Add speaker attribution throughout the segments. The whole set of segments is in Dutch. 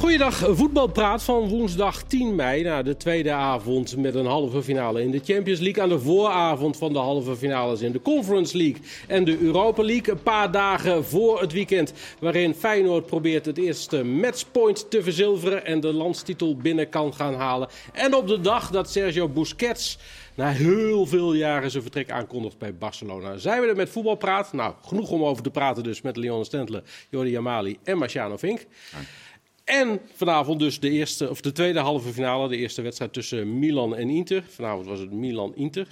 Speaker 1: Goeiedag, voetbalpraat van woensdag 10 mei. Na de tweede avond met een halve finale in de Champions League. Aan de vooravond van de halve finales in de Conference League en de Europa League. Een paar dagen voor het weekend waarin Feyenoord probeert het eerste matchpoint te verzilveren. En de landstitel binnen kan gaan halen. En op de dag dat Sergio Busquets na heel veel jaren zijn vertrek aankondigt bij Barcelona. Zijn we er met voetbalpraat? Nou, genoeg om over te praten dus met Leon Stentler, Jordi Amali en Marciano Vink. En vanavond dus de, eerste, of de tweede halve finale, de eerste wedstrijd tussen Milan en Inter. Vanavond was het Milan-Inter.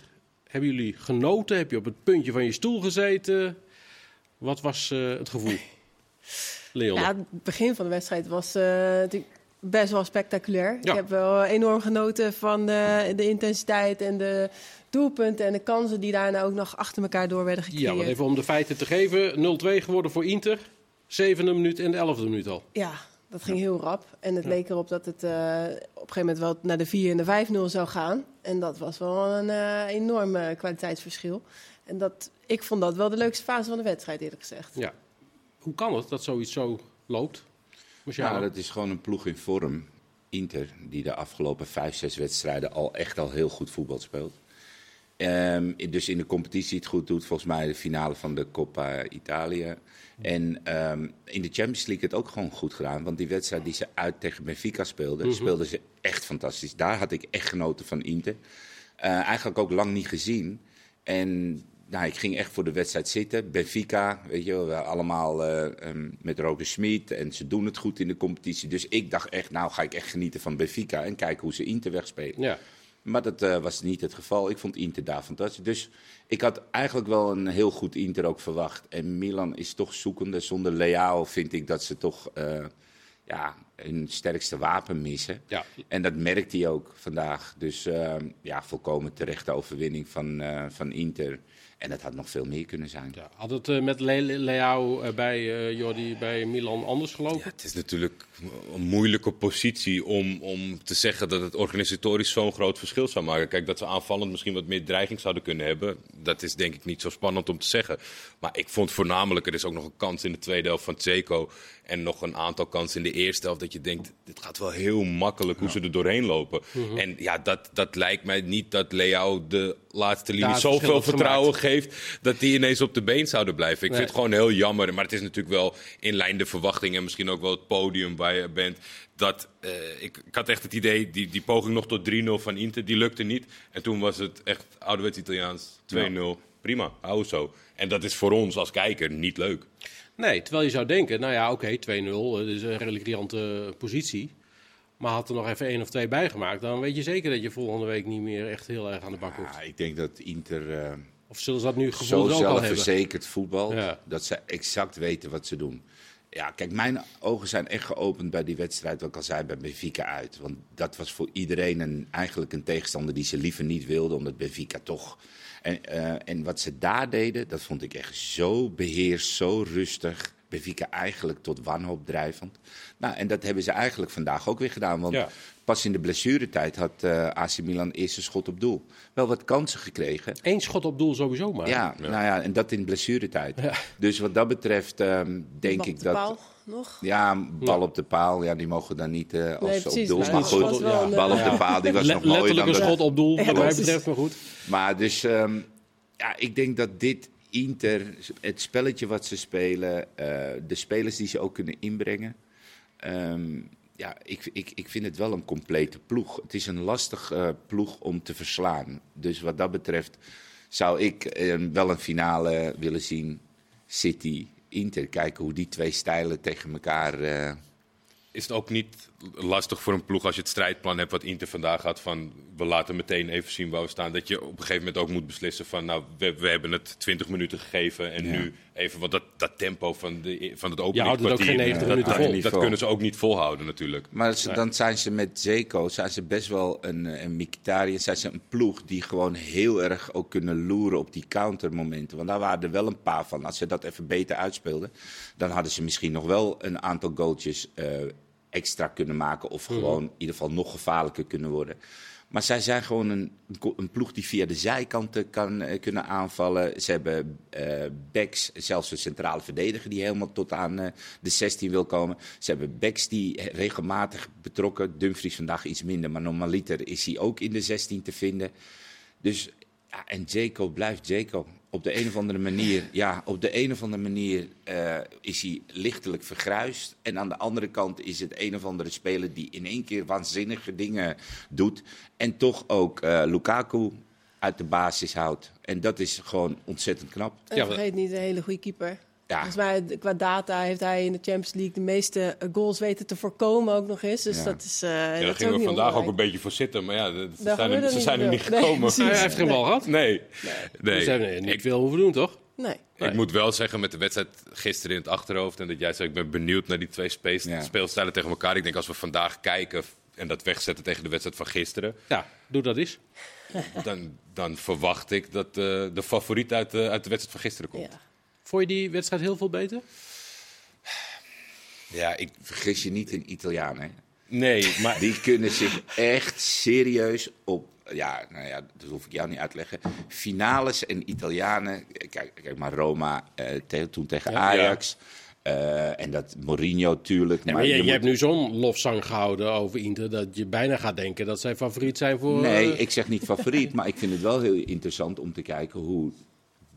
Speaker 1: Hebben jullie genoten? Heb je op het puntje van je stoel gezeten? Wat was uh, het gevoel? Leon?
Speaker 2: Ja, het begin van de wedstrijd was uh, natuurlijk best wel spectaculair. Ja. Ik heb wel enorm genoten van de, de, intensiteit en de doelpunten en de kansen die daarna ook nog achter elkaar door werden gecreëerd.
Speaker 1: Ja, want even om de feiten te geven. 0-2 geworden voor Inter. Zevende minuut en de elfde minuut al.
Speaker 2: Ja, dat ging heel rap. En het leek erop dat het uh, op een gegeven moment wel naar de 4 en de 5-0 zou gaan. En dat was wel een uh, enorm uh, kwaliteitsverschil. En dat, ik vond dat wel de leukste fase van de wedstrijd, eerlijk gezegd.
Speaker 1: Ja. Hoe kan het dat zoiets zo loopt?
Speaker 3: Ja, dat is gewoon een ploeg in vorm. Inter, die de afgelopen vijf, zes wedstrijden al echt al heel goed voetbal speelt. Um, dus in de competitie het goed doet. Volgens mij de finale van de Coppa Italia. En um, in de Champions League het ook gewoon goed gedaan. Want die wedstrijd die ze uit tegen Benfica speelden, mm -hmm. speelden ze echt fantastisch. Daar had ik echt genoten van Inter. Uh, eigenlijk ook lang niet gezien. En nou, ik ging echt voor de wedstrijd zitten. Benfica, weet je wel, allemaal uh, um, met Roger Smit. En ze doen het goed in de competitie. Dus ik dacht echt, nou ga ik echt genieten van Benfica. En kijken hoe ze Inter wegspelen.
Speaker 1: Ja.
Speaker 3: Maar dat uh, was niet het geval. Ik vond Inter daar fantastisch. Dus ik had eigenlijk wel een heel goed Inter ook verwacht. En Milan is toch zoekende. Zonder Leao vind ik dat ze toch uh, ja, hun sterkste wapen missen.
Speaker 1: Ja.
Speaker 3: En dat merkt hij ook vandaag. Dus uh, ja, volkomen terechte overwinning van, van Inter. En het had nog veel meer kunnen zijn.
Speaker 1: Ja, had het uh, met Le Leao uh, bij uh, Jordi bij Milan anders gelopen?
Speaker 4: Ja, het is natuurlijk een moeilijke positie om, om te zeggen dat het organisatorisch zo'n groot verschil zou maken. Kijk, dat ze aanvallend misschien wat meer dreiging zouden kunnen hebben, dat is denk ik niet zo spannend om te zeggen. Maar ik vond voornamelijk, er is ook nog een kans in de tweede helft van Tseko en nog een aantal kansen in de eerste helft dat je denkt, dit gaat wel heel makkelijk hoe ja. ze er doorheen lopen. Mm -hmm. En ja, dat, dat lijkt mij niet dat Leao de laatste linie ja, zoveel vertrouwen gemaakt. geeft dat die ineens op de been zouden blijven. Ik nee. vind het gewoon heel jammer. Maar het is natuurlijk wel in lijn de verwachting en misschien ook wel het podium waar je bent. Dat, uh, ik, ik, had echt het idee, die, die poging nog tot 3-0 van Inter, die lukte niet. En toen was het echt ouderwets Italiaans 2-0. Ja. Prima, hou zo. En dat is voor ons als kijker niet leuk.
Speaker 1: Nee, terwijl je zou denken, nou ja, oké, okay, 2-0, dat is een redelijk riante positie. Maar had er nog even één of twee bijgemaakt, dan weet je zeker dat je volgende week niet meer echt heel erg aan de bak hoeft.
Speaker 3: Ja, ik denk dat Inter. Uh,
Speaker 1: of zullen ze dat nu
Speaker 3: zo zelfverzekerd voetbal ja. dat ze exact weten wat ze doen. Ja, kijk, mijn ogen zijn echt geopend bij die wedstrijd, wat ik al zei, bij Benfica uit. Want dat was voor iedereen een, eigenlijk een tegenstander die ze liever niet wilden, omdat Benfica toch. En, uh, en wat ze daar deden, dat vond ik echt zo beheerst, zo rustig. Benfica eigenlijk tot wanhoop drijvend. Nou, en dat hebben ze eigenlijk vandaag ook weer gedaan. Want ja. pas in de blessuretijd had uh, AC Milan eerste schot op doel. Wel wat kansen gekregen.
Speaker 1: Eén schot op doel sowieso maar.
Speaker 3: Ja, ja. nou ja, en dat in blessuretijd. Ja. Dus wat dat betreft um, denk ik dat...
Speaker 2: Nog?
Speaker 3: Ja, bal op de paal. Ja, die mogen dan niet uh, als
Speaker 2: nee, precies,
Speaker 3: op doel.
Speaker 2: Maar,
Speaker 3: maar goed,
Speaker 2: een,
Speaker 3: bal op de paal, die was
Speaker 1: Le
Speaker 3: nog mooier
Speaker 1: letterlijk
Speaker 3: dan
Speaker 1: een schot op doel, wat mij betreft, maar goed.
Speaker 3: Maar dus, um, ja, ik denk dat dit Inter, het spelletje wat ze spelen, uh, de spelers die ze ook kunnen inbrengen. Um, ja, ik, ik, ik vind het wel een complete ploeg. Het is een lastig uh, ploeg om te verslaan. Dus wat dat betreft zou ik uh, wel een finale willen zien. City, Inter. Kijken hoe die twee stijlen tegen elkaar. Uh,
Speaker 4: is het ook niet lastig voor een ploeg als je het strijdplan hebt wat Inter vandaag had van we laten meteen even zien waar we staan. Dat je op een gegeven moment ook moet beslissen van nou we, we hebben het 20 minuten gegeven en ja. nu even, want dat, dat tempo van, de, van het openingskwartier,
Speaker 1: ja,
Speaker 4: dat, dat, dat kunnen ze ook niet volhouden natuurlijk.
Speaker 3: Maar ze, dan zijn ze met Zeko, zijn ze best wel een, een Mkhitaryan, zijn ze een ploeg die gewoon heel erg ook kunnen loeren op die countermomenten. Want daar waren er wel een paar van. Als ze dat even beter uitspeelden, dan hadden ze misschien nog wel een aantal goaltjes uh, extra kunnen maken. Of gewoon mm. in ieder geval nog gevaarlijker kunnen worden. Maar zij zijn gewoon een, een ploeg die via de zijkanten kan eh, kunnen aanvallen. Ze hebben eh backs, zelfs een centrale verdediger die helemaal tot aan eh, de 16 wil komen. Ze hebben backs die regelmatig betrokken. Dumfries vandaag iets minder, maar normaliter is hij ook in de 16 te vinden. Dus, ja, en Jacob blijft Jacob. Op de een of andere manier, ja, op de een of andere manier eh, is hij lichtelijk vergruist. En aan de andere kant is het een of andere speler die in één keer waanzinnige dingen doet. En toch ook eh, Lukaku uit de basis houdt. En dat is gewoon ontzettend knap.
Speaker 2: En vergeet niet een hele goede keeper.
Speaker 3: Ja.
Speaker 2: Volgens mij, qua data, heeft hij in de Champions League de meeste eh, goals weten te voorkomen ook nog eens. Dus
Speaker 3: Ja.
Speaker 2: dat is. eh
Speaker 4: Ja,
Speaker 2: dat
Speaker 4: daar
Speaker 2: is
Speaker 4: gingen we
Speaker 2: niet
Speaker 4: vandaag ook een beetje voor zitten. Maar ja, de- ze zijn er, ze
Speaker 2: niet
Speaker 4: zijn er niet.
Speaker 2: Nee,
Speaker 4: gekomen.
Speaker 1: Hij heeft geen bal gehad.
Speaker 4: Nee. nee.
Speaker 1: Dus hij heeft niet
Speaker 4: Ik,
Speaker 1: veel hoeven doen, toch?
Speaker 2: Nee.
Speaker 4: ik moet wel zeggen, met de wedstrijd gisteren in het achterhoofd... en dat jij zei, ik ben benieuwd naar die twee speelstijlen tegen elkaar. Ik denk, als we vandaag kijken en dat wegzetten tegen de wedstrijd van gisteren...
Speaker 1: Ja, doe dat eens.
Speaker 4: dan, dan verwacht ik dat eh, de favoriet uit uit de wedstrijd van gisteren komt.
Speaker 1: Vond je die wedstrijd heel veel beter?
Speaker 3: Ja, ik vergis je niet in Italiaan, hè.
Speaker 4: Nee, maar
Speaker 3: Die kunnen zich echt serieus op, ja, nou ja, dat hoef ik jou niet uit te leggen. Finales en Italianen, kijk, kijk maar Roma eh, te- toen tegen Ajax. eh, en dat Mourinho natuurlijk.
Speaker 1: Ja, maar je, je,
Speaker 3: moet-
Speaker 1: hebt nu zo'n lofzang gehouden over Inter dat je bijna gaat denken dat zij favoriet zijn voor.
Speaker 3: Nee,
Speaker 1: eh,
Speaker 3: ik zeg niet favoriet, maar ik vind het wel heel interessant om te kijken hoe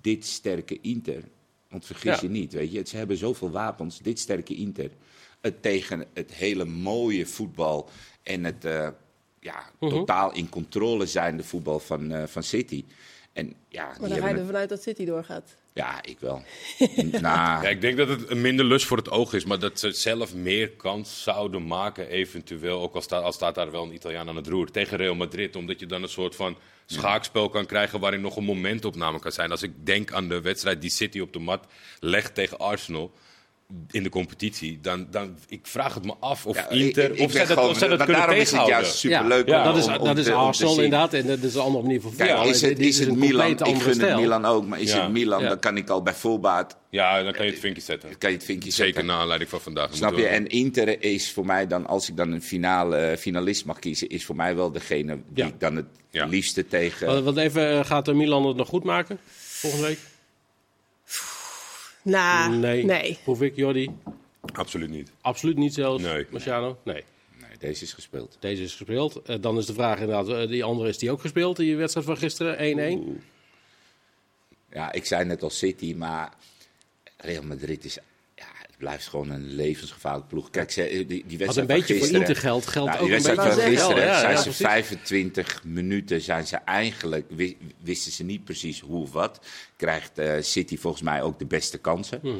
Speaker 3: dit sterke Inter. Want vergis
Speaker 1: Ja.
Speaker 3: je niet, weet je, ze hebben zoveel wapens. Dit sterke Inter. Het tegen het hele mooie voetbal en het eh, ja,
Speaker 1: Mhm.
Speaker 3: totaal in controle zijnde voetbal van, eh, van City. En ja,
Speaker 2: Maar
Speaker 3: die
Speaker 2: dan ga je er
Speaker 3: het-
Speaker 2: vanuit dat City doorgaat.
Speaker 3: Ja, ik wel. nou,
Speaker 4: Ja, ik denk dat het een minder lust voor het oog is, maar dat ze zelf meer kans zouden maken, eventueel. Ook al staat, al staat daar wel een Italiaan aan het roer tegen Real Madrid, omdat je dan een soort van schaakspel kan krijgen waarin nog een momentopname kan zijn. Als ik denk aan de wedstrijd die City op de mat legt tegen Arsenal in de competitie, dan, dan ik vraag het me af of
Speaker 3: ja,
Speaker 4: Inter
Speaker 3: ik- ik
Speaker 4: of zij dat,
Speaker 3: gewoon-
Speaker 4: of zij dat
Speaker 3: maar
Speaker 4: kunnen
Speaker 3: daarom is het juist superleuk
Speaker 1: Ja,
Speaker 3: om-
Speaker 1: dat is,
Speaker 3: om- om
Speaker 1: dat is
Speaker 3: te- om te
Speaker 1: Arsenal inderdaad en dat is een andere manier van
Speaker 3: is het, is Milan?
Speaker 1: compleet
Speaker 3: Ik gun het
Speaker 1: stijl.
Speaker 3: Milan ook, maar is
Speaker 4: Ja.
Speaker 3: het Milan,
Speaker 1: Ja.
Speaker 3: dan kan ik al bij voorbaat
Speaker 4: Ja, dan kan je het vinkje zetten.
Speaker 3: kan je het vinkje
Speaker 4: Zeker
Speaker 3: zetten.
Speaker 4: naar aanleiding van vandaag.
Speaker 3: Snap je? En Inter is voor mij dan, als ik dan een finale, eh, finalist mag kiezen, is voor mij wel degene die ik dan het
Speaker 4: Ja.
Speaker 3: liefste tegen.
Speaker 1: Want- Want even, eh, gaat de Milan het nog goed maken volgende week?
Speaker 2: Nou,
Speaker 1: nee.
Speaker 2: nee.
Speaker 1: Hoef ik, Jordi?
Speaker 4: Absoluut niet.
Speaker 1: Absoluut niet zelfs.
Speaker 4: Nee.
Speaker 1: Marciano? Nee.
Speaker 3: Nee, deze is gespeeld.
Speaker 1: Deze is gespeeld. Eh, dan is de vraag inderdaad, eh, die andere is die ook gespeeld, die wedstrijd van gisteren, 1-1.
Speaker 3: Ja, ik zei net al City, maar Real Madrid is. Blijft gewoon een levensgevaarlijk ploeg. Kijk, ze, die, die wedstrijd
Speaker 1: Wat een
Speaker 3: van
Speaker 1: beetje voor
Speaker 3: gisteren-
Speaker 1: Inter geldt, geldt
Speaker 3: Nou,
Speaker 1: ook
Speaker 3: die
Speaker 1: een
Speaker 3: wedstrijd
Speaker 1: beetje
Speaker 3: van
Speaker 2: voor
Speaker 3: gisteren
Speaker 1: Real, ja,
Speaker 3: zijn
Speaker 1: ja,
Speaker 3: ze
Speaker 1: precies.
Speaker 3: 25 minuten zijn ze eigenlijk wi- wisten ze niet precies hoe of wat. Krijgt eh, City volgens mij ook de beste kansen.
Speaker 1: Mhm.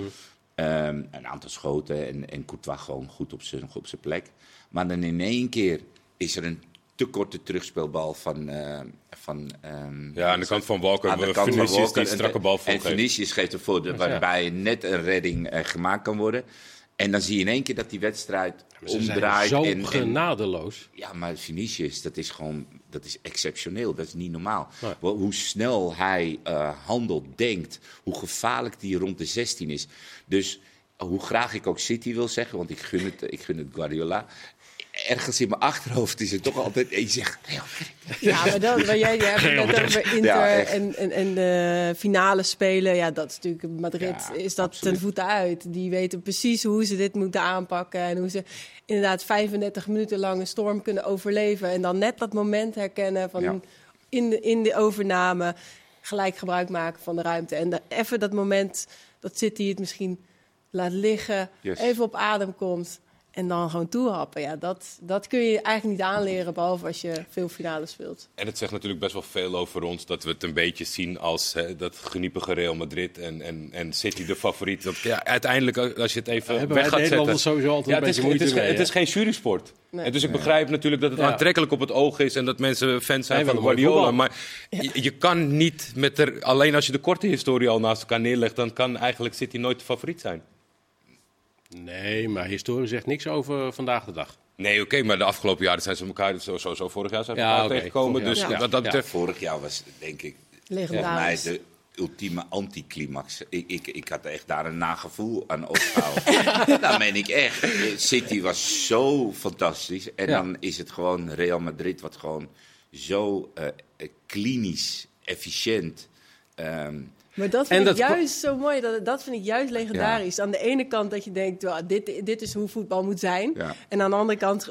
Speaker 3: Ehm, een aantal schoten en, en Courtois gewoon goed op zijn op zijn plek. Maar dan in één keer is er een te korte terugspeelbal van. eh, van ehm,
Speaker 4: Ja, aan de kant van Walker,
Speaker 3: aan de kant van Walker.
Speaker 4: die
Speaker 3: En-
Speaker 4: strakke bal
Speaker 3: En
Speaker 4: volgeeft.
Speaker 3: Vinicius geeft ervoor de, waarbij net een redding eh, gemaakt kan worden. En dan zie je in één keer dat die wedstrijd
Speaker 1: Ze zijn
Speaker 3: omdraait.
Speaker 1: zo
Speaker 3: en, en,
Speaker 1: genadeloos.
Speaker 3: ja, maar Vinicius, dat is gewoon dat is exceptioneel. Dat is niet normaal.
Speaker 1: Nee.
Speaker 3: Hoe snel hij eh, handelt, denkt. Hoe gevaarlijk die rond de 16 is. Dus hoe graag ik ook City wil zeggen, want ik gun het, ik gun het Guardiola. Ergens in mijn achterhoofd is het toch altijd. En je zegt.
Speaker 2: Ja, maar dan, waar jij, jij hebt het net over Inter
Speaker 3: Ja,
Speaker 2: en, en, en de finale spelen. Ja, dat is natuurlijk Madrid.
Speaker 3: Ja,
Speaker 2: is dat
Speaker 3: absoluut.
Speaker 2: ten voeten uit. Die weten precies hoe ze dit moeten aanpakken. En hoe ze inderdaad 35 minuten lang een storm kunnen overleven. En dan net dat moment herkennen van
Speaker 3: Ja.
Speaker 2: in, de, in de overname. Gelijk gebruik maken van de ruimte. En de- even dat moment dat City het misschien laat liggen.
Speaker 3: Yes.
Speaker 2: Even op adem komt. En dan gewoon toehappen. Ja, dat, dat kun je eigenlijk niet aanleren. Behalve als je veel finales speelt.
Speaker 4: En het zegt natuurlijk best wel veel over ons dat we het een beetje zien als hè, dat geniepige Real Madrid en, en, en City de favoriet. Dat, ja, uiteindelijk, als je het even
Speaker 1: Hebben
Speaker 4: weg gaat zetten.
Speaker 1: Sowieso altijd
Speaker 4: Ja,
Speaker 1: een
Speaker 4: het, is,
Speaker 1: beetje
Speaker 4: het,
Speaker 1: moeite
Speaker 4: is,
Speaker 1: mee,
Speaker 4: het
Speaker 1: hè?
Speaker 4: is geen jurysport.
Speaker 2: Nee.
Speaker 4: En dus ik begrijp natuurlijk dat het
Speaker 1: Ja.
Speaker 4: aantrekkelijk op het oog is en dat mensen fans zijn van
Speaker 1: mooi
Speaker 4: Guardiola.
Speaker 1: voetbal.
Speaker 4: Maar je, je kan niet met er, alleen als je de korte historie al naast elkaar neerlegt, dan kan eigenlijk City nooit de favoriet zijn.
Speaker 1: Nee, maar historie zegt niks over vandaag de dag.
Speaker 4: Nee, oké, maar de afgelopen jaren zijn ze elkaar zo, zo, zo vorig jaar zijn ze
Speaker 1: Ja,
Speaker 4: elkaar tegengekomen.
Speaker 1: vorig
Speaker 4: Dus
Speaker 1: jaar.
Speaker 2: Ja.
Speaker 4: wat dat betreft.
Speaker 3: Vorig jaar was denk ik volgens mij de ultieme anticlimax. Ik, ik, ik had echt daar een nagevoel aan opgehouden. dat meen ik echt. City was zo fantastisch. En
Speaker 1: Ja.
Speaker 3: dan is het gewoon Real Madrid wat gewoon zo eh, eh, klinisch, efficiënt. ehm,
Speaker 2: Maar dat vind ik juist zo mooi. Dat, dat vind ik juist legendarisch. Aan de ene kant dat je denkt, "Wel, dit, dit is hoe voetbal moet zijn.
Speaker 3: Ja.
Speaker 2: En aan de andere kant,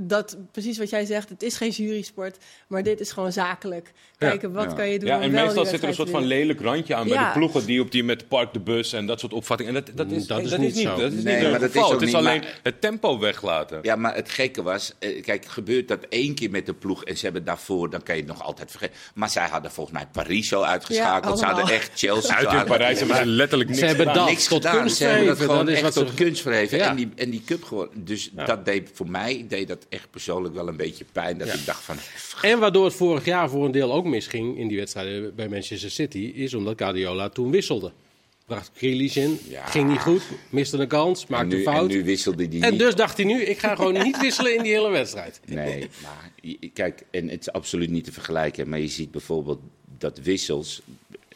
Speaker 2: dat, precies wat jij zegt, het is geen jurysport. Maar dit is gewoon zakelijk. Kijken, wat
Speaker 3: Ja.
Speaker 2: kan je doen
Speaker 4: Ja, en
Speaker 2: wel
Speaker 4: meestal zit er een soort van lelijk randje aan bij
Speaker 2: Ja.
Speaker 4: de ploegen die op die met Park de Bus en dat soort opvattingen. En dat, dat is,
Speaker 1: Dat is
Speaker 4: dat
Speaker 1: niet
Speaker 4: is niet,
Speaker 1: zo.
Speaker 4: dat is
Speaker 3: Nee,
Speaker 4: niet
Speaker 3: maar
Speaker 4: het
Speaker 3: dat is ook
Speaker 4: Het is
Speaker 3: niet,
Speaker 4: alleen
Speaker 3: maar-
Speaker 4: het tempo weglaten.
Speaker 3: Ja, maar het gekke was, eh, kijk, gebeurt dat één keer met de ploeg en ze hebben daarvoor, dan kan je het nog altijd vergeten. Maar zij hadden volgens mij Paris zo uitgeschakeld.
Speaker 2: Ja,
Speaker 3: ze hadden echt Chelsea
Speaker 4: Uit in Parijs hebben ze letterlijk niks
Speaker 1: Ze hebben
Speaker 4: gedaan.
Speaker 1: dat
Speaker 3: niks
Speaker 1: tot
Speaker 3: gedaan.
Speaker 1: kunst
Speaker 3: Ze hebben dat gewoon echt
Speaker 1: wat
Speaker 3: tot kunst verheven.
Speaker 1: Ja.
Speaker 3: En, die, en die cup gewoon. Dus dat deed voor mij deed dat echt persoonlijk wel een beetje pijn. Dat ik dacht van.
Speaker 1: En waardoor het vorig jaar voor een deel ook misging in die wedstrijden bij Manchester City, is omdat Guardiola toen wisselde. Bracht Grealish in,
Speaker 3: Ja.
Speaker 1: ging niet goed, miste een kans, maakte
Speaker 3: nu,
Speaker 1: een
Speaker 3: en
Speaker 1: fout.
Speaker 3: nu wisselde die
Speaker 1: En
Speaker 3: niet.
Speaker 1: dus dacht hij nu, ik ga gewoon niet wisselen in die hele wedstrijd.
Speaker 3: Nee, maar kijk, en het is absoluut niet te vergelijken. Maar je ziet bijvoorbeeld dat wissels,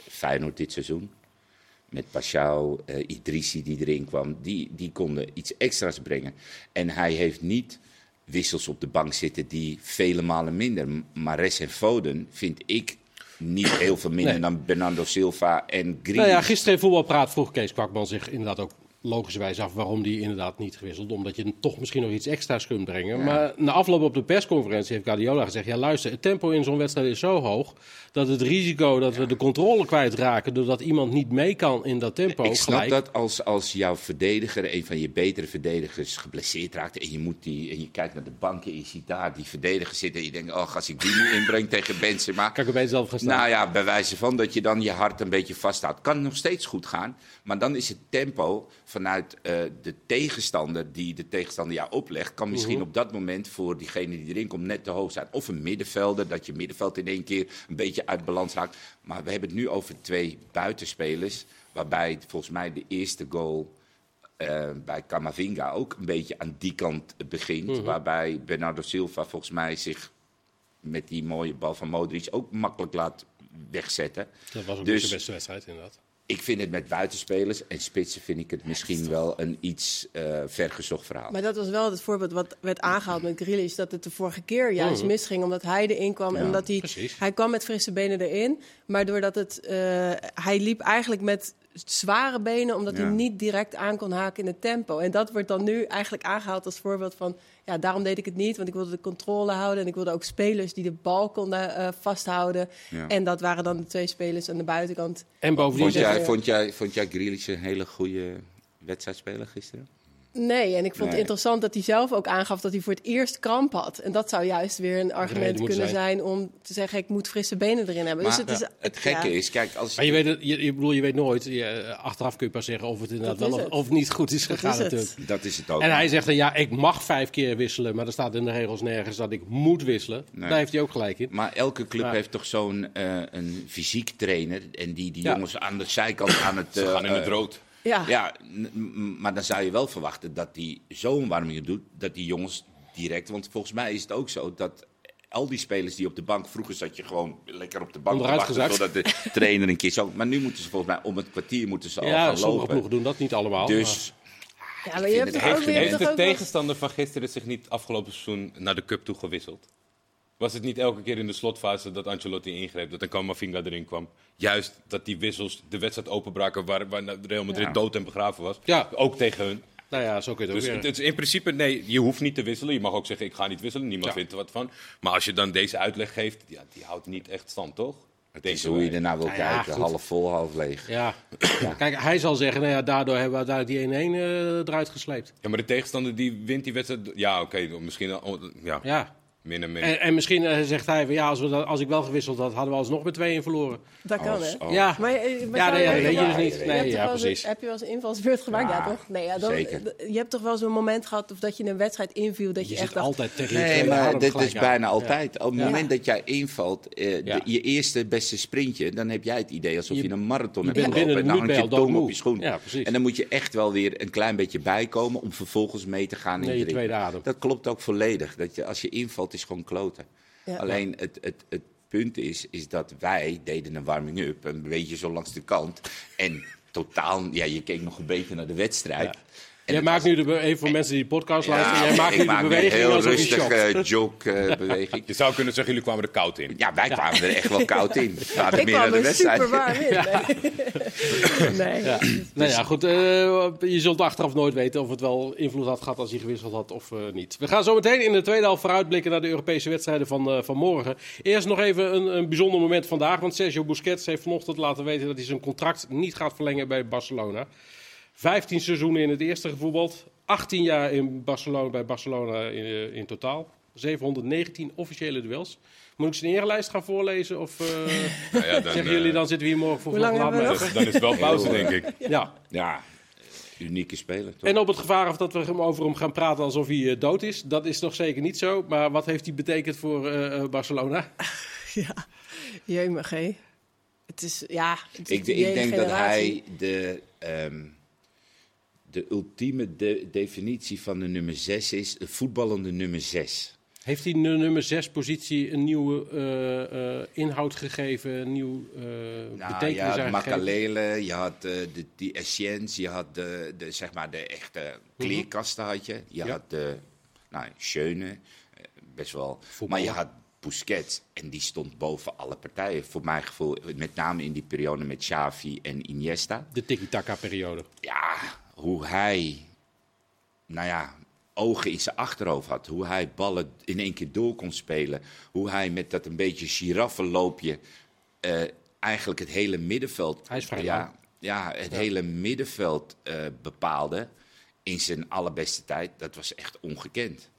Speaker 3: Feyenoord dit seizoen, met Pashao, eh, Idrissi die erin kwam, die, die konden iets extra's brengen. En hij heeft niet wissels op de bank zitten die vele malen minder. Mares en Foden vind ik niet heel veel minder
Speaker 1: Nee.
Speaker 3: dan Bernardo Silva en Grealish.
Speaker 1: Nou ja, gisteren in Voetbalpraat vroeg Kees Kwakman zich inderdaad ook logischerwijs af waarom die inderdaad niet gewisseld. Omdat je toch misschien nog iets extra's kunt brengen. Maar na afloop op de persconferentie heeft Guardiola gezegd... ja luister, het tempo in zo'n wedstrijd is zo hoog... dat het risico dat we de controle kwijtraken... doordat iemand niet mee kan in dat tempo
Speaker 3: Ik snap
Speaker 1: gelijk...
Speaker 3: dat als, als jouw verdediger, een van je betere verdedigers, geblesseerd raakt. En je, moet die, en je kijkt naar de bank en je ziet daar die verdediger zitten. En je denkt, oh, als ik die nu inbreng tegen Benzema.
Speaker 1: Kan ik er zelf gaan staan.
Speaker 3: Nou ja, bij wijze van dat je dan je hart een beetje vasthoudt. Kan nog steeds goed gaan. Maar dan is het tempo vanuit eh, de tegenstander die de tegenstander jou oplegt. Kan misschien
Speaker 1: Mhm.
Speaker 3: op dat moment voor diegene die erin komt net te hoog zijn. Of een middenvelder, dat je middenveld in één keer een beetje uit balans raakt. Maar we hebben het nu over twee buitenspelers. Waarbij volgens mij de eerste goal eh, bij Camavinga ook een beetje aan die kant begint.
Speaker 1: Mhm.
Speaker 3: Waarbij Bernardo Silva volgens mij zich met die mooie bal van Modric ook makkelijk laat wegzetten.
Speaker 1: Dat was ook
Speaker 3: Dus-
Speaker 1: de beste wedstrijd inderdaad.
Speaker 3: Ik vind het met buitenspelers en spitsen vind ik het misschien wel een iets eh vergezocht verhaal.
Speaker 2: Maar dat was wel het voorbeeld wat werd aangehaald met Grealish. Dat het de vorige keer juist misging. Omdat hij erin kwam. en
Speaker 3: Ja,
Speaker 2: omdat hij,
Speaker 1: precies.
Speaker 2: hij kwam met frisse benen erin. Maar doordat het... eh, hij liep eigenlijk met zware benen. Omdat
Speaker 3: Ja.
Speaker 2: hij niet direct aan kon haken in het tempo. En dat wordt dan nu eigenlijk aangehaald als voorbeeld van... Ja, daarom deed ik het niet. Want ik wilde de controle houden. En ik wilde ook spelers die de bal konden eh, vasthouden.
Speaker 3: Ja.
Speaker 2: En dat waren dan de twee spelers aan de buitenkant.
Speaker 1: En bovendien...
Speaker 3: Vond jij, vond, jij, vond jij Grealish een hele goede wedstrijdspeler gisteren?
Speaker 2: Nee, en ik vond
Speaker 3: Nee.
Speaker 2: het interessant dat hij zelf ook aangaf dat hij voor het eerst kramp had. En dat zou juist weer een argument kunnen
Speaker 1: zijn.
Speaker 2: zijn. om te zeggen: ik moet frisse benen erin hebben.
Speaker 3: Maar
Speaker 2: dus het, is,
Speaker 3: het gekke
Speaker 2: ja.
Speaker 3: is, kijk, als
Speaker 1: Maar je weet, je, je, bedoel, je weet nooit, je, achteraf kun je pas zeggen of het inderdaad
Speaker 2: Dat
Speaker 1: wel of,
Speaker 2: het.
Speaker 1: of niet goed is
Speaker 2: Dat
Speaker 1: gegaan
Speaker 2: is het.
Speaker 1: natuurlijk.
Speaker 3: dat is het ook.
Speaker 1: En hij zegt dan, ja, ik mag vijf keer wisselen, maar er staat in de regels nergens dat ik moet wisselen.
Speaker 3: Nee.
Speaker 1: Daar heeft hij ook gelijk in.
Speaker 3: Maar elke club
Speaker 1: Ja.
Speaker 3: heeft toch zo'n eh, een fysiek trainer. En die die
Speaker 1: Ja.
Speaker 3: jongens aan de zijkant aan het.
Speaker 4: Ze
Speaker 3: eh,
Speaker 4: gaan in het
Speaker 3: eh,
Speaker 4: rood.
Speaker 2: Ja.
Speaker 3: Ja, maar dan zou je wel verwachten dat hij zo'n warming doet. Dat die jongens direct. Want volgens mij is het ook zo dat. Al die spelers die op de bank, vroeger zat je gewoon lekker op de bank wachten
Speaker 1: gezakt.
Speaker 3: totdat de trainer een keer zo. Maar nu moeten ze volgens mij om het kwartier moeten ze al
Speaker 1: Ja,
Speaker 3: gaan
Speaker 1: sommige
Speaker 3: lopen.
Speaker 1: ploegen doen dat niet allemaal.
Speaker 3: Dus
Speaker 2: Ja, maar je hebt
Speaker 3: het
Speaker 2: toch ook,
Speaker 3: echt
Speaker 2: je hebt
Speaker 4: Heeft de tegenstander van gisteren zich niet afgelopen seizoen naar de cup toe gewisseld? Was het niet elke keer in de slotfase dat Ancelotti ingreep, dat een Camavinga erin kwam? Juist dat die wissels de wedstrijd openbraken waar, waar Real Madrid
Speaker 3: Ja.
Speaker 4: dood en begraven was.
Speaker 1: Ja.
Speaker 4: Ook tegen hun.
Speaker 1: Nou ja, zo kun je het
Speaker 4: Dus
Speaker 1: ook
Speaker 4: het,
Speaker 1: weer.
Speaker 4: het is in principe, nee, je hoeft niet te wisselen. Je mag ook zeggen, ik ga niet wisselen. Niemand
Speaker 1: Ja.
Speaker 4: vindt er wat van. Maar als je dan deze uitleg geeft, ja, die houdt niet echt stand, toch?
Speaker 3: het is hoe je ernaar wil
Speaker 1: Nou ja,
Speaker 3: kijken.
Speaker 1: goed.
Speaker 3: Half vol, half leeg.
Speaker 1: Ja. Kijk, hij zal zeggen, nou ja, daardoor hebben we uiteindelijk die 1-1 eh, eruit gesleept.
Speaker 4: Ja, maar de tegenstander die wint die wedstrijd... Ja, oké, misschien... oh, Ja,
Speaker 1: Ja.
Speaker 4: Min en min.
Speaker 1: En, en misschien eh, zegt hij, van, ja, als, we dat, als ik wel gewisseld had, hadden we alsnog met 2-1 verloren.
Speaker 2: Dat kan,
Speaker 3: Als-
Speaker 2: hè?
Speaker 3: als-
Speaker 1: Ja.
Speaker 2: Maar, eh, maar
Speaker 1: Ja, nee, dat weet je dus niet.
Speaker 3: Je
Speaker 1: Nee, ja, precies.
Speaker 2: heb je wel eens een invalsbeurt gemaakt? Ja,
Speaker 3: Ja,
Speaker 2: toch? Nee, ja, dan,
Speaker 3: zeker.
Speaker 2: Je hebt toch wel zo'n moment gehad of dat je in een wedstrijd inviel dat je,
Speaker 1: Je
Speaker 2: echt
Speaker 1: zit
Speaker 2: dacht...
Speaker 1: altijd tegen je
Speaker 3: Nee, maar dit is
Speaker 1: aan.
Speaker 3: bijna
Speaker 1: Ja.
Speaker 3: altijd. Op het
Speaker 2: Ja.
Speaker 3: moment dat jij invalt, eh, de- je eerste beste sprintje, dan heb jij het idee alsof je,
Speaker 1: Je-
Speaker 3: een marathon
Speaker 1: je
Speaker 3: hebt gelopen. En
Speaker 1: een
Speaker 3: dan hangt je tong op je schoen.
Speaker 1: Ja, precies.
Speaker 3: En dan moet je echt wel weer een klein beetje bijkomen om vervolgens mee te gaan in de
Speaker 1: adem.
Speaker 3: Dat klopt ook volledig. Dat je, als je invalt, is gewoon kloten.
Speaker 2: Ja.
Speaker 3: Alleen het, het, het punt is, is dat wij deden een warming-up, een beetje zo langs de kant. En totaal, ja, je keek nog een beetje naar de wedstrijd.
Speaker 1: Jij maakt nu de even voor mensen die de podcast luisteren.
Speaker 3: Ja,
Speaker 1: Jij maakt
Speaker 3: ik
Speaker 1: nu de
Speaker 3: maak een
Speaker 1: beweging
Speaker 3: heel
Speaker 1: je
Speaker 3: rustig
Speaker 1: shokt.
Speaker 3: eh, joke-beweging.
Speaker 4: Je zou kunnen zeggen, jullie kwamen er koud in.
Speaker 3: ja, wij kwamen er echt wel koud in. We hadden
Speaker 2: Ik
Speaker 3: meer
Speaker 2: kwam
Speaker 3: de
Speaker 2: er
Speaker 3: wedstrijd.
Speaker 2: super warm in. Nee. nee.
Speaker 1: Ja. Nou ja, goed. eh, je zult achteraf nooit weten of het wel invloed had gehad als hij gewisseld had of eh, niet. We gaan zo meteen in de tweede helft vooruitblikken naar de Europese wedstrijden van, eh, van morgen. Eerst nog even een, een bijzonder moment vandaag. Want Sergio Busquets heeft vanochtend laten weten dat hij zijn contract niet gaat verlengen bij Barcelona. 15 seizoenen in het eerste gevoetbald. 18 jaar in Barcelona, bij Barcelona in, eh, in totaal. 719 officiële duels. Moet ik zijn eerlijst gaan voorlezen? Of eh,
Speaker 4: Nou ja, dan,
Speaker 1: zeggen
Speaker 4: eh,
Speaker 1: jullie dan zitten we hier morgen voor
Speaker 2: lang nog?
Speaker 1: maar
Speaker 4: Dan is het wel pauze, denk ik.
Speaker 1: Ja.
Speaker 3: Ja, unieke speler. Toch?
Speaker 1: En op het gevaar of dat we hem over hem gaan praten alsof hij eh, dood is. Dat is nog zeker niet zo. Maar wat heeft hij betekend voor eh, eh, Barcelona?
Speaker 2: Ja, jemig, hé. Het is, ja... Het is
Speaker 3: Ik, ik denk dat hij de, ehm, de ultieme de- definitie van de nummer 6 is. De voetballende nummer 6.
Speaker 1: Heeft hij de nummer 6 positie een nieuwe eh, eh, inhoud gegeven? Een nieuw eh
Speaker 3: Nou, je
Speaker 1: betekenis
Speaker 3: had
Speaker 1: aangegeven?
Speaker 3: Makalele, je had de, die Essence, je had de, de, zeg maar de echte kleerkasten had je. Je
Speaker 1: Ja.
Speaker 3: had de, nou, Schöne, best wel. Maar je had Busquets en die stond boven alle partijen. Voor mijn gevoel, met name in die periode met Xavi en Iniesta.
Speaker 1: De tiki-taka-periode.
Speaker 3: Ja, hoe hij, nou ja, ogen in zijn achterhoofd had. Hoe hij ballen in één keer door kon spelen. Hoe hij met dat een beetje giraffenloopje eh, eigenlijk het hele middenveld...
Speaker 1: Hij is vrij
Speaker 3: ja, ja, het hele middenveld eh, bepaalde in zijn allerbeste tijd. Dat was echt ongekend.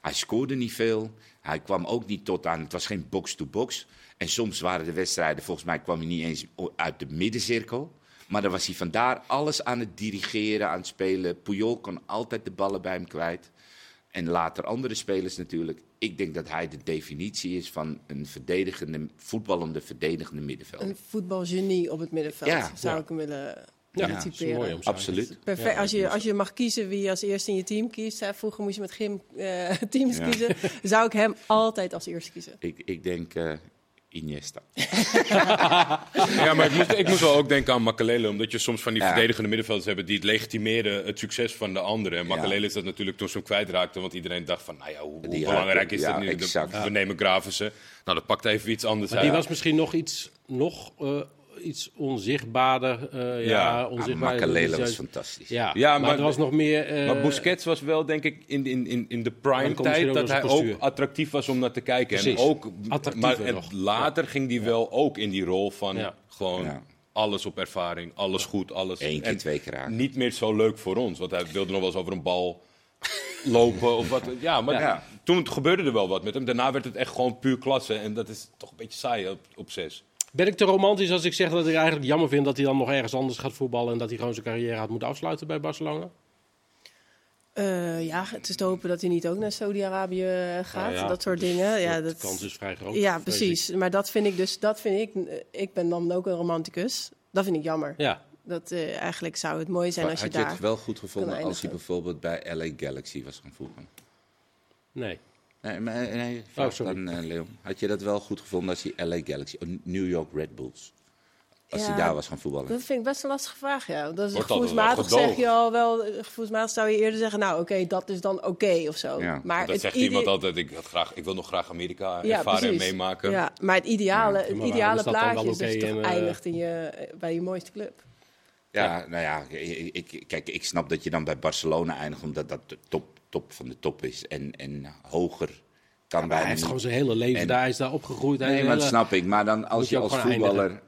Speaker 3: Hij scoorde niet veel. Hij kwam ook niet tot aan. Het was geen box-to-box. En soms waren de wedstrijden, volgens mij kwam hij niet eens uit de middencirkel. Maar dan was hij vandaar alles aan het dirigeren, aan het spelen. Puyol kon altijd de ballen bij hem kwijt. En later andere spelers natuurlijk. Ik denk dat hij de definitie is van een verdedigende, voetballende, verdedigende middenveld.
Speaker 2: Een voetbalgenie op het middenveld,
Speaker 3: Ja,
Speaker 2: zou
Speaker 1: ja.
Speaker 2: ik hem willen
Speaker 1: Ja, dat is omschrijving.
Speaker 3: Absoluut.
Speaker 2: Perfect.
Speaker 1: Ja,
Speaker 2: als, je, als je mag kiezen wie je als eerste in je team kiest. Hè, vroeger moest je met gym eh, teams
Speaker 3: Ja.
Speaker 2: kiezen. Zou ik hem altijd als eerste kiezen.
Speaker 3: Ik, ik denk eh, Iniesta.
Speaker 4: Ja, maar ik moest, ik moest wel ook denken aan Makalele. Omdat je soms van die
Speaker 3: Ja.
Speaker 4: verdedigende middenvelders hebt die het legitimeren het succes van de anderen. En
Speaker 3: Ja.
Speaker 4: Makalele is dat natuurlijk toen ze hem kwijtraakten. Want iedereen dacht van, nou ja, hoe, belangrijk is
Speaker 3: ja,
Speaker 4: dat nu?
Speaker 3: exact.
Speaker 4: We nemen Gravensen. Nou, dat pakt even iets anders
Speaker 1: Maar
Speaker 4: uit.
Speaker 1: die was misschien nog iets, nog, eh, iets onzichtbaarder. eh, ja,
Speaker 4: Ja.
Speaker 3: Ah,
Speaker 1: onzichtbaar.
Speaker 3: Makalele was
Speaker 1: Ja,
Speaker 3: fantastisch.
Speaker 1: Ja,
Speaker 4: Ja,
Speaker 1: maar,
Speaker 4: maar-
Speaker 1: er was nog meer... eh,
Speaker 4: Maar Busquets was wel, denk ik, in, in, in, in de prime tijd
Speaker 1: ook
Speaker 4: dat hij
Speaker 1: postuur.
Speaker 4: ook attractief was om naar te kijken. En
Speaker 1: Precies.
Speaker 4: ook,
Speaker 1: Attractiever
Speaker 4: maar en
Speaker 1: nog.
Speaker 4: later ging hij wel ook in die rol van
Speaker 1: Ja.
Speaker 4: gewoon
Speaker 3: Ja.
Speaker 4: alles op ervaring, alles goed, alles.
Speaker 3: Eén keer,
Speaker 4: en
Speaker 3: twee keer raken.
Speaker 4: Niet meer zo leuk voor ons, want hij wilde nog wel eens over een bal lopen of wat. Ja, maar
Speaker 3: Ja.
Speaker 4: toen gebeurde er wel wat met hem. Daarna werd het echt gewoon puur klasse en dat is toch een beetje saai op, op zes.
Speaker 1: Ben ik te romantisch als ik zeg dat ik eigenlijk jammer vind dat hij dan nog ergens anders gaat voetballen en dat hij gewoon zijn carrière had moeten afsluiten bij Barcelona?
Speaker 2: Eh, ja, het is te hopen dat hij niet ook naar Saudi-Arabië eh, gaat.
Speaker 1: Nou ja,
Speaker 2: dat soort dingen. Ja,
Speaker 1: de
Speaker 2: dat,
Speaker 1: kans is vrij groot.
Speaker 2: ja precies. Maar dat vind ik dus, dat vind ik, eh, ik ben dan ook een romanticus. Dat vind ik jammer.
Speaker 1: Ja,
Speaker 2: Dat, eh, eigenlijk zou het mooi zijn
Speaker 3: Maar
Speaker 2: als je
Speaker 3: had je
Speaker 2: daar...
Speaker 3: het wel goed gevonden als hij bijvoorbeeld bij LA Galaxy was gaan voetballen?
Speaker 1: nee.
Speaker 3: Nee, maar, nee vraag
Speaker 1: Oh,
Speaker 3: eh, Leon. Had je dat wel goed gevonden als hij LA Galaxy, New York Red Bulls, als
Speaker 2: Ja,
Speaker 3: hij daar was gaan voetballen?
Speaker 2: Dat vind ik best een lastige vraag, ja. Dat is gevoelsmatig zeg je al wel... eh, Gevoelsmatig zou je eerder zeggen, nou oké, dat is dan oké of zo.
Speaker 3: Ja,
Speaker 2: maar
Speaker 4: dat
Speaker 2: het
Speaker 4: zegt iemand altijd, ik, had graag, ik wil nog graag Amerika
Speaker 2: Ja,
Speaker 4: ervaren en
Speaker 2: precies.
Speaker 4: meemaken.
Speaker 2: Ja, maar het ideale, het ideale plaatje is dat je
Speaker 1: oké
Speaker 2: toch
Speaker 1: eh,
Speaker 2: eindigt in je, bij je mooiste club.
Speaker 3: Ja, nou ja, ik, ik- kijk, ik snap dat je dan bij Barcelona eindigt, omdat dat de top, top van de top is. En, en hoger kan
Speaker 1: Hij
Speaker 3: bijna
Speaker 1: heeft
Speaker 3: niet.
Speaker 1: gewoon zijn hele leven
Speaker 3: En-
Speaker 1: daar, hij is daar opgegroeid. Hij
Speaker 3: Nee,
Speaker 1: heeft
Speaker 3: maar dat
Speaker 1: hele-
Speaker 3: snap ik. Maar dan als
Speaker 1: je
Speaker 3: als voetballer...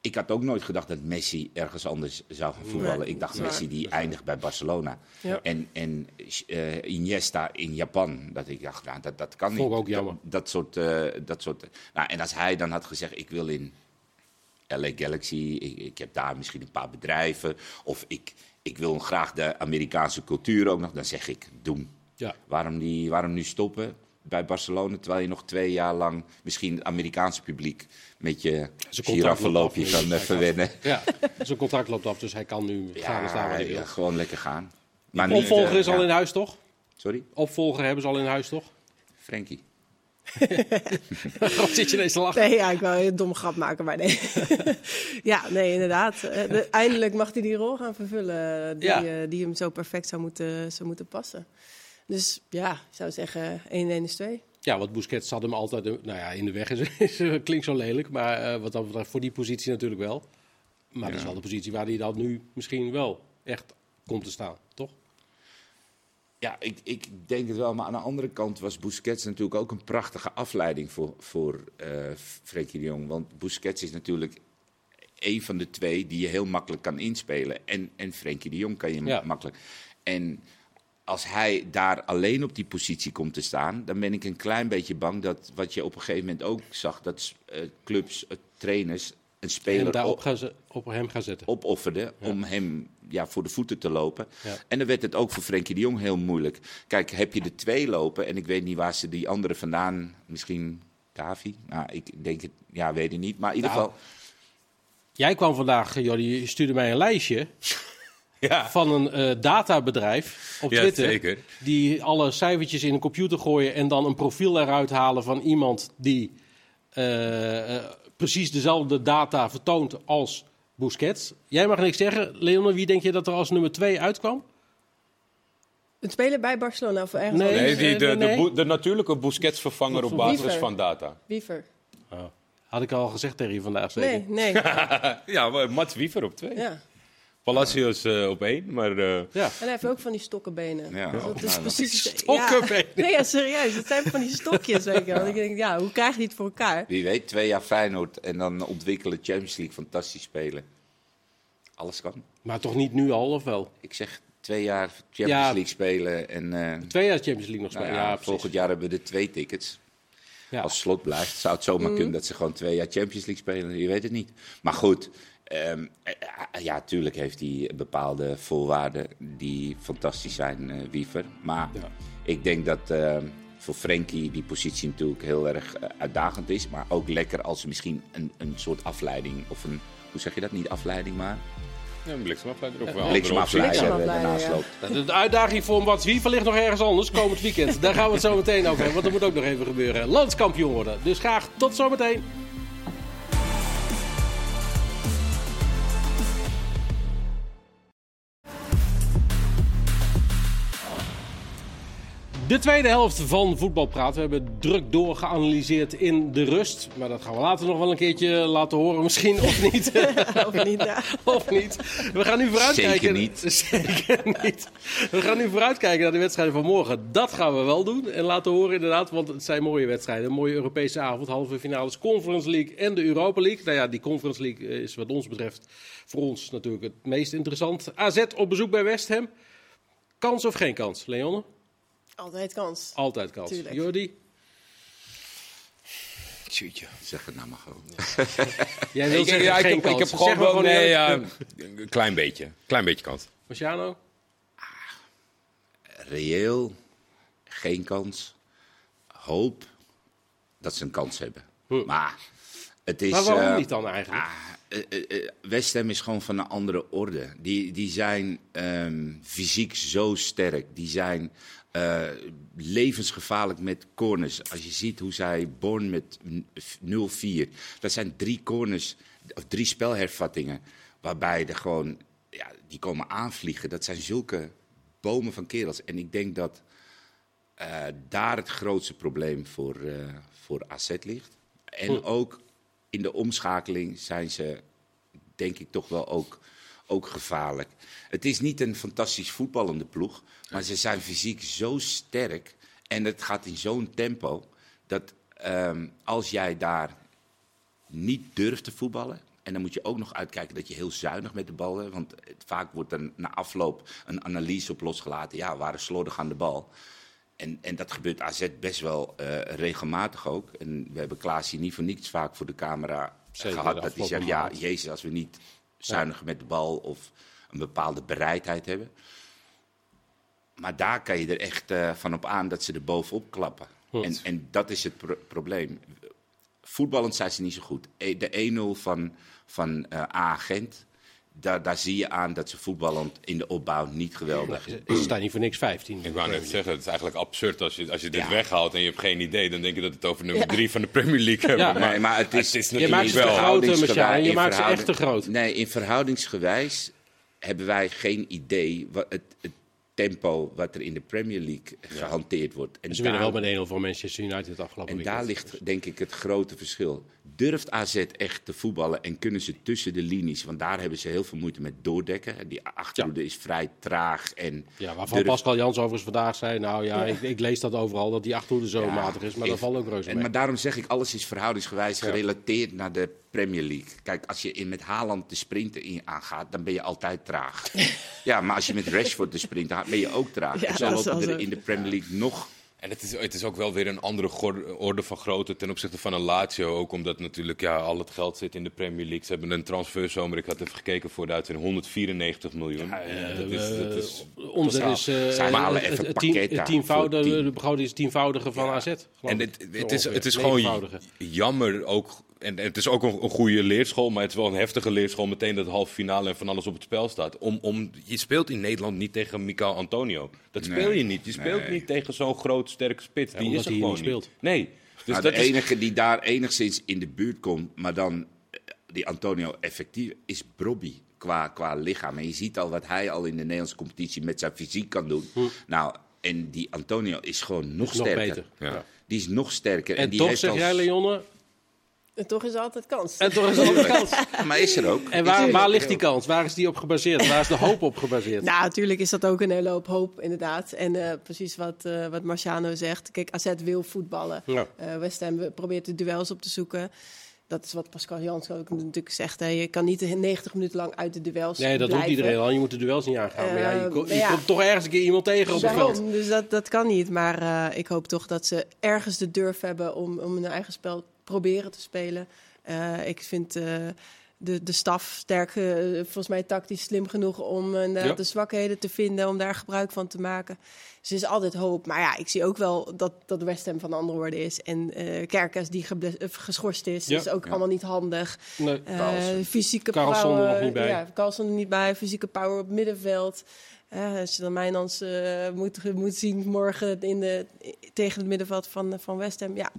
Speaker 3: Ik had ook nooit gedacht dat Messi ergens anders zou gaan voetballen.
Speaker 2: Nee,
Speaker 3: ik dacht Messi die eindigt bij Barcelona.
Speaker 2: Ja.
Speaker 3: En, en eh, Iniesta in Japan. Dat ik dacht, nou, dat, dat kan
Speaker 1: Vond ik
Speaker 3: niet.
Speaker 1: ook jammer.
Speaker 3: Dat, dat soort... eh, dat soort nou, en als hij dan had gezegd, ik wil in LA Galaxy, ik, ik heb daar misschien een paar bedrijven. Of ik, ik wil graag de Amerikaanse cultuur ook nog. Dan zeg ik, doen.
Speaker 1: Ja.
Speaker 3: Waarom, die, waarom nu stoppen bij Barcelona, terwijl je nog twee jaar lang misschien het Amerikaanse publiek met je giraffenloopje kan eh,
Speaker 1: dus
Speaker 3: verwennen?
Speaker 1: Ja, zijn contract loopt af, dus hij kan nu gaan staan waar hij wil.
Speaker 3: ja, gewoon lekker gaan. Maar niet,
Speaker 1: Opvolger
Speaker 3: eh,
Speaker 1: is al in huis, toch?
Speaker 3: Sorry?
Speaker 1: Opvolger hebben ze al in huis, toch?
Speaker 3: Frankie.
Speaker 1: Wat zit je ineens te lachen?
Speaker 2: Nee, ja, ik wil een domme grap maken, maar nee. ja, nee, inderdaad. Eh, de- eindelijk mag hij die rol gaan vervullen eh, die,
Speaker 1: Ja.
Speaker 2: eh, die hem zo perfect zou moeten, zou moeten passen. Dus ja, ik zou zeggen 1 1 is 2.
Speaker 1: Ja, want Busquets zat hem altijd nou ja, in de weg. Is, is- klinkt zo lelijk, maar eh, wat betreft voor die positie natuurlijk wel. Maar dat is wel de positie waar hij dan nu misschien wel echt komt te staan, toch?
Speaker 3: Ja, ik, ik denk het wel. Maar aan de andere kant was Busquets natuurlijk ook een prachtige afleiding voor, voor eh Frenkie de Jong. Want Busquets is natuurlijk een van de twee die je heel makkelijk kan inspelen. En, en Frenkie de Jong kan je
Speaker 1: Ja.
Speaker 3: makkelijk. En als hij daar alleen op die positie komt te staan, dan ben ik een klein beetje bang dat wat je op een gegeven moment ook zag, dat eh, clubs, eh, trainers, een
Speaker 1: En
Speaker 3: speler
Speaker 1: daarop
Speaker 3: op-
Speaker 1: gaan ze, op hem gaan zetten.
Speaker 3: opofferde om hem ja, voor de voeten te lopen.
Speaker 1: Ja.
Speaker 3: En dan werd het ook voor Frenkie de Jong heel moeilijk. Kijk, heb je er twee lopen en ik weet niet waar ze die andere vandaan, misschien Davi? Nou, ik denk het, ja, weet ik niet. Maar in ieder
Speaker 1: Nou,
Speaker 3: geval,
Speaker 1: Jij kwam vandaag, Jordi, je stuurde mij een lijstje
Speaker 4: Ja,
Speaker 1: van een eh, databedrijf op
Speaker 4: Ja,
Speaker 1: Twitter.
Speaker 4: zeker.
Speaker 1: Die alle cijfertjes in een computer gooien en dan een profiel eruit halen van iemand die precies dezelfde data vertoont als Busquets. Jij mag niks zeggen. Leon, wie denk je dat er als nummer 2 uitkwam?
Speaker 2: Een speler bij Barcelona of ergens
Speaker 1: Nee.
Speaker 4: die, de, de,
Speaker 1: Nee.
Speaker 4: de natuurlijke Busquets-vervanger op basis
Speaker 2: Wiever.
Speaker 4: van data.
Speaker 2: Wiever.
Speaker 1: Had ik al gezegd tegen je vandaag zeker?
Speaker 2: Nee, nee.
Speaker 4: Ja, maar Mats Wiever op twee.
Speaker 2: Ja.
Speaker 4: Palacios eh, op één, maar... eh,
Speaker 1: Ja.
Speaker 2: En hij heeft ook van die stokkenbenen.
Speaker 3: Ja.
Speaker 2: Dus dat is
Speaker 3: Nou,
Speaker 2: precies...
Speaker 1: Stokkenbenen?
Speaker 2: Ja. Nee, ja, serieus. Het zijn van die stokjes, weet je wel. Ik denk, ja, hoe krijg je die het voor elkaar?
Speaker 3: wie weet, twee jaar Feyenoord en dan ontwikkelen Champions League fantastisch spelen. Alles kan.
Speaker 1: Maar toch niet nu al, of wel?
Speaker 3: Ik zeg twee jaar Champions
Speaker 1: Ja.
Speaker 3: League spelen en eh,
Speaker 1: Twee jaar Champions League nog
Speaker 3: nou
Speaker 1: spelen.
Speaker 3: ja, volgend jaar hebben we er twee tickets.
Speaker 1: Ja.
Speaker 3: Als slot blijft, zou het zomaar kunnen dat ze gewoon twee jaar Champions League spelen. Je weet het niet. Maar goed, ehm, eh, ja, tuurlijk heeft hij bepaalde voorwaarden die fantastisch zijn, eh, Wiever. Maar
Speaker 1: Ja.
Speaker 3: ik denk dat ehm, voor Frenkie die positie natuurlijk heel erg eh, uitdagend is. Maar ook lekker als misschien een, een soort afleiding of een, hoe zeg je dat? Niet afleiding, maar
Speaker 4: ja, een bliksemafleider of wel.
Speaker 3: bliksemafleider
Speaker 2: ja.
Speaker 3: loopt.
Speaker 1: De uitdaging voor Mats Wiever ligt nog ergens anders, komend weekend. Daar gaan we het zo meteen over hebben, want er moet ook nog even gebeuren. Landskampioen worden. Dus graag tot zometeen. De tweede helft van Voetbalpraat. We hebben druk doorgeanalyseerd in de rust. Maar dat gaan we later nog wel een keertje laten horen misschien, of niet.
Speaker 2: Of niet, ja.
Speaker 1: Of niet? We gaan nu vooruitkijken.
Speaker 3: Zeker niet.
Speaker 1: Zeker niet. We gaan nu vooruitkijken naar de wedstrijden van morgen. Dat gaan we wel doen. En laten horen inderdaad, want het zijn mooie wedstrijden. Een mooie Europese avond, halve finales Conference League en de Europa League. Nou ja, die Conference League is wat ons betreft voor ons natuurlijk het meest interessant. AZ op bezoek bij West Ham. Kans of geen kans, Leonne?
Speaker 2: Altijd kans.
Speaker 1: Altijd kans.
Speaker 2: Tuurlijk.
Speaker 1: Jordi?
Speaker 4: Tjoetje.
Speaker 3: Zeg het nou maar gewoon.
Speaker 1: Jij wil
Speaker 4: Ik,
Speaker 1: zeggen
Speaker 4: ja, ik,
Speaker 1: geen
Speaker 4: heb,
Speaker 1: kans.
Speaker 4: ik heb
Speaker 1: Zeg
Speaker 4: gewoon
Speaker 1: maar.
Speaker 4: Nee, ja, een klein beetje. Klein beetje kans.
Speaker 1: Marciano?
Speaker 3: reëel, geen kans. Hoop dat ze een kans hebben. Maar het is.
Speaker 1: Maar waarom
Speaker 3: eh,
Speaker 1: niet dan eigenlijk?
Speaker 3: ah, eh, eh, eh, West Ham is gewoon van een andere orde. Die, die zijn ehm, fysiek zo sterk. Die zijn eh, levensgevaarlijk met corners. Als je ziet hoe zij Born met 0-4. Dat zijn drie corners, of drie spelhervattingen. Waarbij er gewoon, ja, die komen aanvliegen. Dat zijn zulke bomen van kerels. En ik denk dat eh, daar het grootste probleem voor, eh voor AZ ligt. En ook in de omschakeling zijn ze, denk ik, toch wel ook, ook gevaarlijk. Het is niet een fantastisch voetballende ploeg, maar ze zijn fysiek zo sterk en het gaat in zo'n tempo dat ehm, als jij daar niet durft te voetballen. En dan moet je ook nog uitkijken dat je heel zuinig met de bal bent. Want vaak wordt er na afloop een analyse op losgelaten. Ja, we waren slordig aan de bal. En, en dat gebeurt AZ best wel eh, regelmatig ook. En we hebben Klaas hier niet voor niets vaak voor de camera
Speaker 1: Zeker,
Speaker 3: gehad.
Speaker 1: de
Speaker 3: Dat hij zegt, ja, jezus, als we niet zuinig met de bal of een bepaalde bereidheid hebben. Maar daar kan je er echt eh, van op aan dat ze er bovenop klappen. En, en dat is het pro- probleem. Voetballend zijn ze niet zo goed. E- De 1-0 van, van eh A Gent, daar, daar zie je aan dat ze voetballend in de opbouw niet geweldig
Speaker 1: Ze ze staan niet voor niks 15.
Speaker 4: Ik wou net zeggen, het is eigenlijk absurd als je, als je dit
Speaker 3: Ja.
Speaker 4: weghaalt en je hebt geen idee. Dan denk je dat het over nummer drie van de Premier League hebben.
Speaker 1: Ja.
Speaker 4: maar,
Speaker 3: Nee, maar het is-
Speaker 4: het is
Speaker 1: Je maakt
Speaker 4: wel...
Speaker 1: Je maakt ze echt te groot.
Speaker 3: Nee, in verhoudingsgewijs hebben wij geen idee wat het, het tempo wat er in de Premier League gehanteerd wordt. En
Speaker 1: Ze winnen wel met 1-0 van Manchester United het afgelopen
Speaker 3: En daar ligt denk ik het grote verschil. Durft AZ echt te voetballen en kunnen ze tussen de linies? Want daar hebben ze heel veel moeite met doordekken. Die achterhoede is vrij traag. En
Speaker 1: Ja, waarvan
Speaker 3: durft-
Speaker 1: Pascal Jans overigens vandaag zei... nou ja, Ik, ik lees dat overal, dat die achterhoede zo
Speaker 3: Ja,
Speaker 1: matig is. Maar dat valt ook reuze
Speaker 3: en,
Speaker 1: mee.
Speaker 3: Maar daarom zeg ik, alles is verhoudingsgewijs gerelateerd naar de Premier League. Kijk, als je in, met Haaland de sprinten in aangaat, dan ben je altijd traag. ja, maar als je met Rashford de sprint gaat, ben je ook traag.
Speaker 2: Ja,
Speaker 3: en zo lopen er in de Premier League nog...
Speaker 4: En het is, het is ook wel weer een andere orde van grootte ten opzichte van een Lazio. Ook omdat natuurlijk ja, al het geld zit in de Premier League. Ze hebben een transferzomer, ik had even gekeken voor de uitzending, 194 miljoen. dat is, dat is,
Speaker 1: Omzet is eh,
Speaker 3: malen
Speaker 1: het, tienvoudige, de begroting is tienvoudige van AZ. geloof
Speaker 4: en het, het, is, het is gewoon jammer ook. En het is ook een, een goede leerschool, maar het is wel een heftige leerschool. Meteen dat halve finale en van alles op het spel staat. Om, om, je speelt in Nederland niet tegen Mikael Antonio. Dat speel
Speaker 3: Nee,
Speaker 4: je niet. Je speelt
Speaker 3: nee.
Speaker 4: niet tegen zo'n groot, sterke spits. Die is er gewoon
Speaker 1: niet speelt.
Speaker 4: Nee. Dus
Speaker 3: Nou,
Speaker 4: dat
Speaker 3: de
Speaker 4: is,
Speaker 3: enige die daar enigszins in de buurt komt, maar dan eh, die Antonio effectief, is Brobby qua, qua lichaam. En je ziet al wat hij al in de Nederlandse competitie met zijn fysiek kan doen. Nou, en die Antonio is gewoon nog
Speaker 1: Hm. Nog
Speaker 3: sterker.
Speaker 1: beter.
Speaker 4: Ja.
Speaker 3: Die is nog sterker.
Speaker 1: En
Speaker 3: die
Speaker 1: toch
Speaker 3: heeft
Speaker 1: zeg
Speaker 3: al-
Speaker 1: jij, Leonne...
Speaker 2: En toch is er altijd kans.
Speaker 1: En toch is er altijd kans.
Speaker 3: Maar is er ook.
Speaker 1: En waar, waar ligt die kans? Waar is die op gebaseerd? Waar is de hoop op gebaseerd?
Speaker 2: Nou, natuurlijk is dat ook een hele hoop hoop, inderdaad. En eh, precies wat, eh, wat Marciano zegt. Kijk, AZ wil voetballen.
Speaker 1: Ja.
Speaker 2: Eh West Ham probeert de duels op te zoeken. Dat is wat Pascal Jans ook natuurlijk zegt. Hè. Je kan niet de 90 minuten lang uit de duels
Speaker 1: Nee, dat doet
Speaker 2: blijven.
Speaker 1: iedereen al. Je moet de duels niet aangaan. maar ja, je, ko- je
Speaker 2: ja.
Speaker 1: komt toch ergens een keer iemand tegen op het veld.
Speaker 2: Dus dat, dat kan niet. Maar eh, ik hoop toch dat ze ergens de durf hebben om, om hun eigen spel proberen te spelen. Eh, ik vind eh, de, de staf sterk, eh, volgens mij tactisch slim genoeg om
Speaker 1: Ja.
Speaker 2: de zwakheden te vinden, om daar gebruik van te maken. Dus er is altijd hoop. Maar ja, ik zie ook wel dat, dat West Ham van andere orde is. En Kerkers die geschorst is,
Speaker 1: Ja.
Speaker 2: is ook
Speaker 3: Ja.
Speaker 2: allemaal niet handig.
Speaker 1: Nee.
Speaker 2: Fysieke
Speaker 1: Carlsen er
Speaker 2: power,
Speaker 1: nog niet bij.
Speaker 2: Ja, Carlsen er niet bij. Fysieke power op middenveld. Als je dan Mijnans eh moet, moet zien morgen in de, tegen het middenveld van, van West Ham. Ja,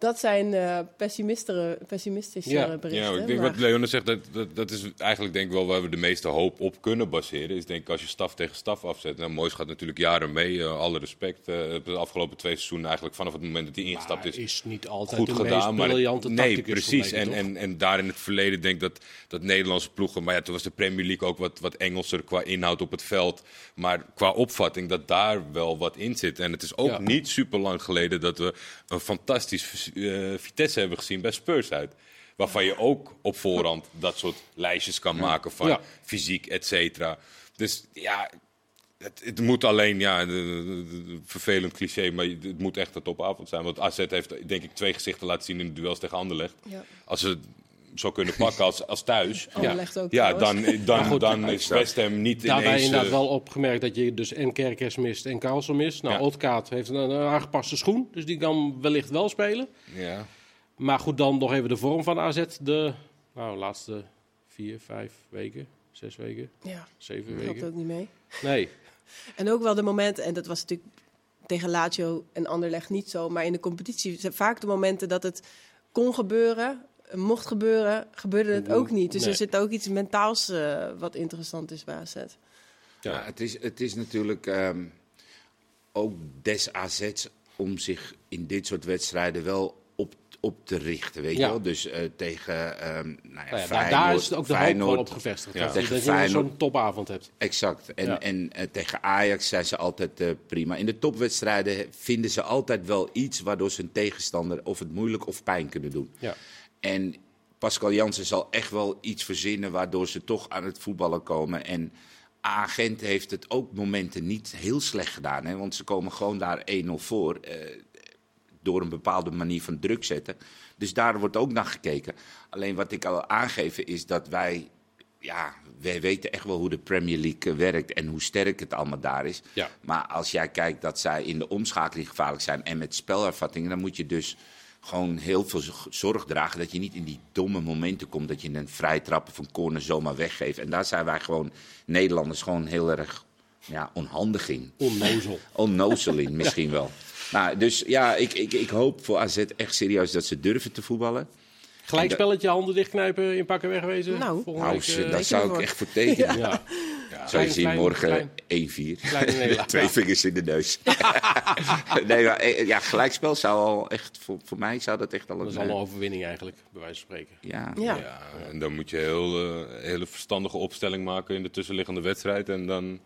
Speaker 2: dat zijn eh pessimistere, pessimistische
Speaker 1: Ja.
Speaker 2: berichten.
Speaker 4: Ja, ik denk
Speaker 2: maar-
Speaker 4: wat Leone zegt, dat, dat, dat is eigenlijk denk ik wel waar we de meeste hoop op kunnen baseren. Is denk ik als je staf tegen staf afzet. Nou, Moois gaat natuurlijk jaren mee, eh, alle respect. eh, de afgelopen twee seizoenen eigenlijk vanaf het moment dat hij ingestapt is.
Speaker 1: is niet altijd
Speaker 4: Goed
Speaker 1: de
Speaker 4: gedaan,
Speaker 1: meest
Speaker 4: maar
Speaker 1: briljante
Speaker 4: nee,
Speaker 1: tacticus
Speaker 4: precies. En, en, en daar in het verleden denk ik dat, dat Nederlandse ploegen, maar ja, toen was de Premier League ook wat, wat Engelser qua inhoud op het veld, maar qua opvatting dat daar wel wat in zit. En het is ook
Speaker 1: Ja.
Speaker 4: niet super lang geleden dat we een fantastisch eh, Vitesse hebben gezien bij Spurs uit. Waarvan je ook op voorhand dat soort lijstjes kan maken van
Speaker 1: Ja.
Speaker 4: fysiek, et cetera. Dus ja, het, het moet alleen, ja, de- de- de- vervelend cliché, maar het moet echt een topavond zijn. Want AZ heeft denk ik twee gezichten laten zien in de duels tegen Anderlecht.
Speaker 2: Ja.
Speaker 4: Als ze het zo kunnen pakken als, als thuis.
Speaker 2: Anderlecht ook
Speaker 4: Ja, dan, dan,
Speaker 1: goed,
Speaker 4: dan is West Ham niet
Speaker 1: Daarbij
Speaker 4: ineens...
Speaker 1: inderdaad
Speaker 4: eh,
Speaker 1: wel opgemerkt dat je dus en Kerkers mist en Carlsen mist. Nou,
Speaker 4: Ja.
Speaker 1: Otkaat heeft een, een aangepaste schoen, dus die kan wellicht wel spelen.
Speaker 4: ja.
Speaker 1: Maar goed, dan nog even de vorm van AZ. De nou, laatste vier, vijf weken, zes weken,
Speaker 2: Ja,
Speaker 1: zeven weken.
Speaker 2: ook niet mee.
Speaker 1: Nee,
Speaker 2: En ook wel de momenten, en dat was natuurlijk tegen Lazio en Anderlecht niet zo, maar in de competitie zijn vaak de momenten dat het kon gebeuren, mocht gebeuren, gebeurde het ook niet. Dus
Speaker 1: Nee.
Speaker 2: er zit ook iets mentaals eh, wat interessant is bij AZ.
Speaker 3: Ja, het, is, het is natuurlijk ehm, ook des AZ's om zich in dit soort wedstrijden wel op, op te richten. Weet
Speaker 1: Ja.
Speaker 3: je wel? Dus eh, tegen ehm nou ja,
Speaker 1: nou ja,
Speaker 3: Feyenoord,
Speaker 1: daar is het ook de hoop
Speaker 3: Feyenoord,
Speaker 1: wel op gevestigd.
Speaker 4: Ja.
Speaker 1: Dat,
Speaker 3: Tegen
Speaker 1: dat je zo'n topavond hebt.
Speaker 3: Exact. En,
Speaker 1: Ja.
Speaker 3: en eh, tegen Ajax zijn ze altijd eh, prima. In de topwedstrijden vinden ze altijd wel iets waardoor ze een tegenstander of het moeilijk of pijn kunnen doen.
Speaker 1: Ja.
Speaker 3: En Pascal Jansen zal echt wel iets verzinnen waardoor ze toch aan het voetballen komen. En Agent heeft het ook momenten niet heel slecht gedaan. Hè? Want ze komen gewoon daar 1-0 voor. eh, door een bepaalde manier van druk zetten. Dus daar wordt ook naar gekeken. Alleen wat ik al aangeven is dat wij. Ja, wij weten echt wel hoe de Premier League werkt en hoe sterk het allemaal daar is.
Speaker 1: Ja.
Speaker 3: Maar als jij kijkt dat zij in de omschakeling gevaarlijk zijn en met spelervattingen, dan moet je dus gewoon heel veel zorg dragen dat je niet in die domme momenten komt dat je een vrije trap of een corner zomaar weggeeft. En daar zijn wij gewoon Nederlanders gewoon heel erg ja, onhandig in.
Speaker 1: Onnozel.
Speaker 3: Onnozel in misschien wel. Nou, dus ja, ik, ik, ik hoop voor AZ echt serieus dat ze durven te voetballen.
Speaker 1: Gelijkspelletje, handen dichtknijpen, in pakken wegwezen.
Speaker 2: Nou.
Speaker 3: Nou,
Speaker 1: week, eh,
Speaker 3: daar
Speaker 2: teken
Speaker 3: zou ik echt voor tekenen.
Speaker 1: ja.
Speaker 3: Zou je zien morgen
Speaker 1: klein.
Speaker 3: 1-4.
Speaker 1: Kleine nederlaag.
Speaker 3: Twee vingers in de neus. nee, maar, eh, ja, gelijkspel zou al echt, voor, voor mij zou dat echt al
Speaker 1: Dat
Speaker 3: een...
Speaker 1: is al een
Speaker 3: eh,
Speaker 1: overwinning eigenlijk, bij wijze van spreken.
Speaker 3: ja.
Speaker 2: Ja.
Speaker 4: Ja, en dan moet je heel, eh, hele verstandige opstelling maken in de tussenliggende wedstrijd. En dan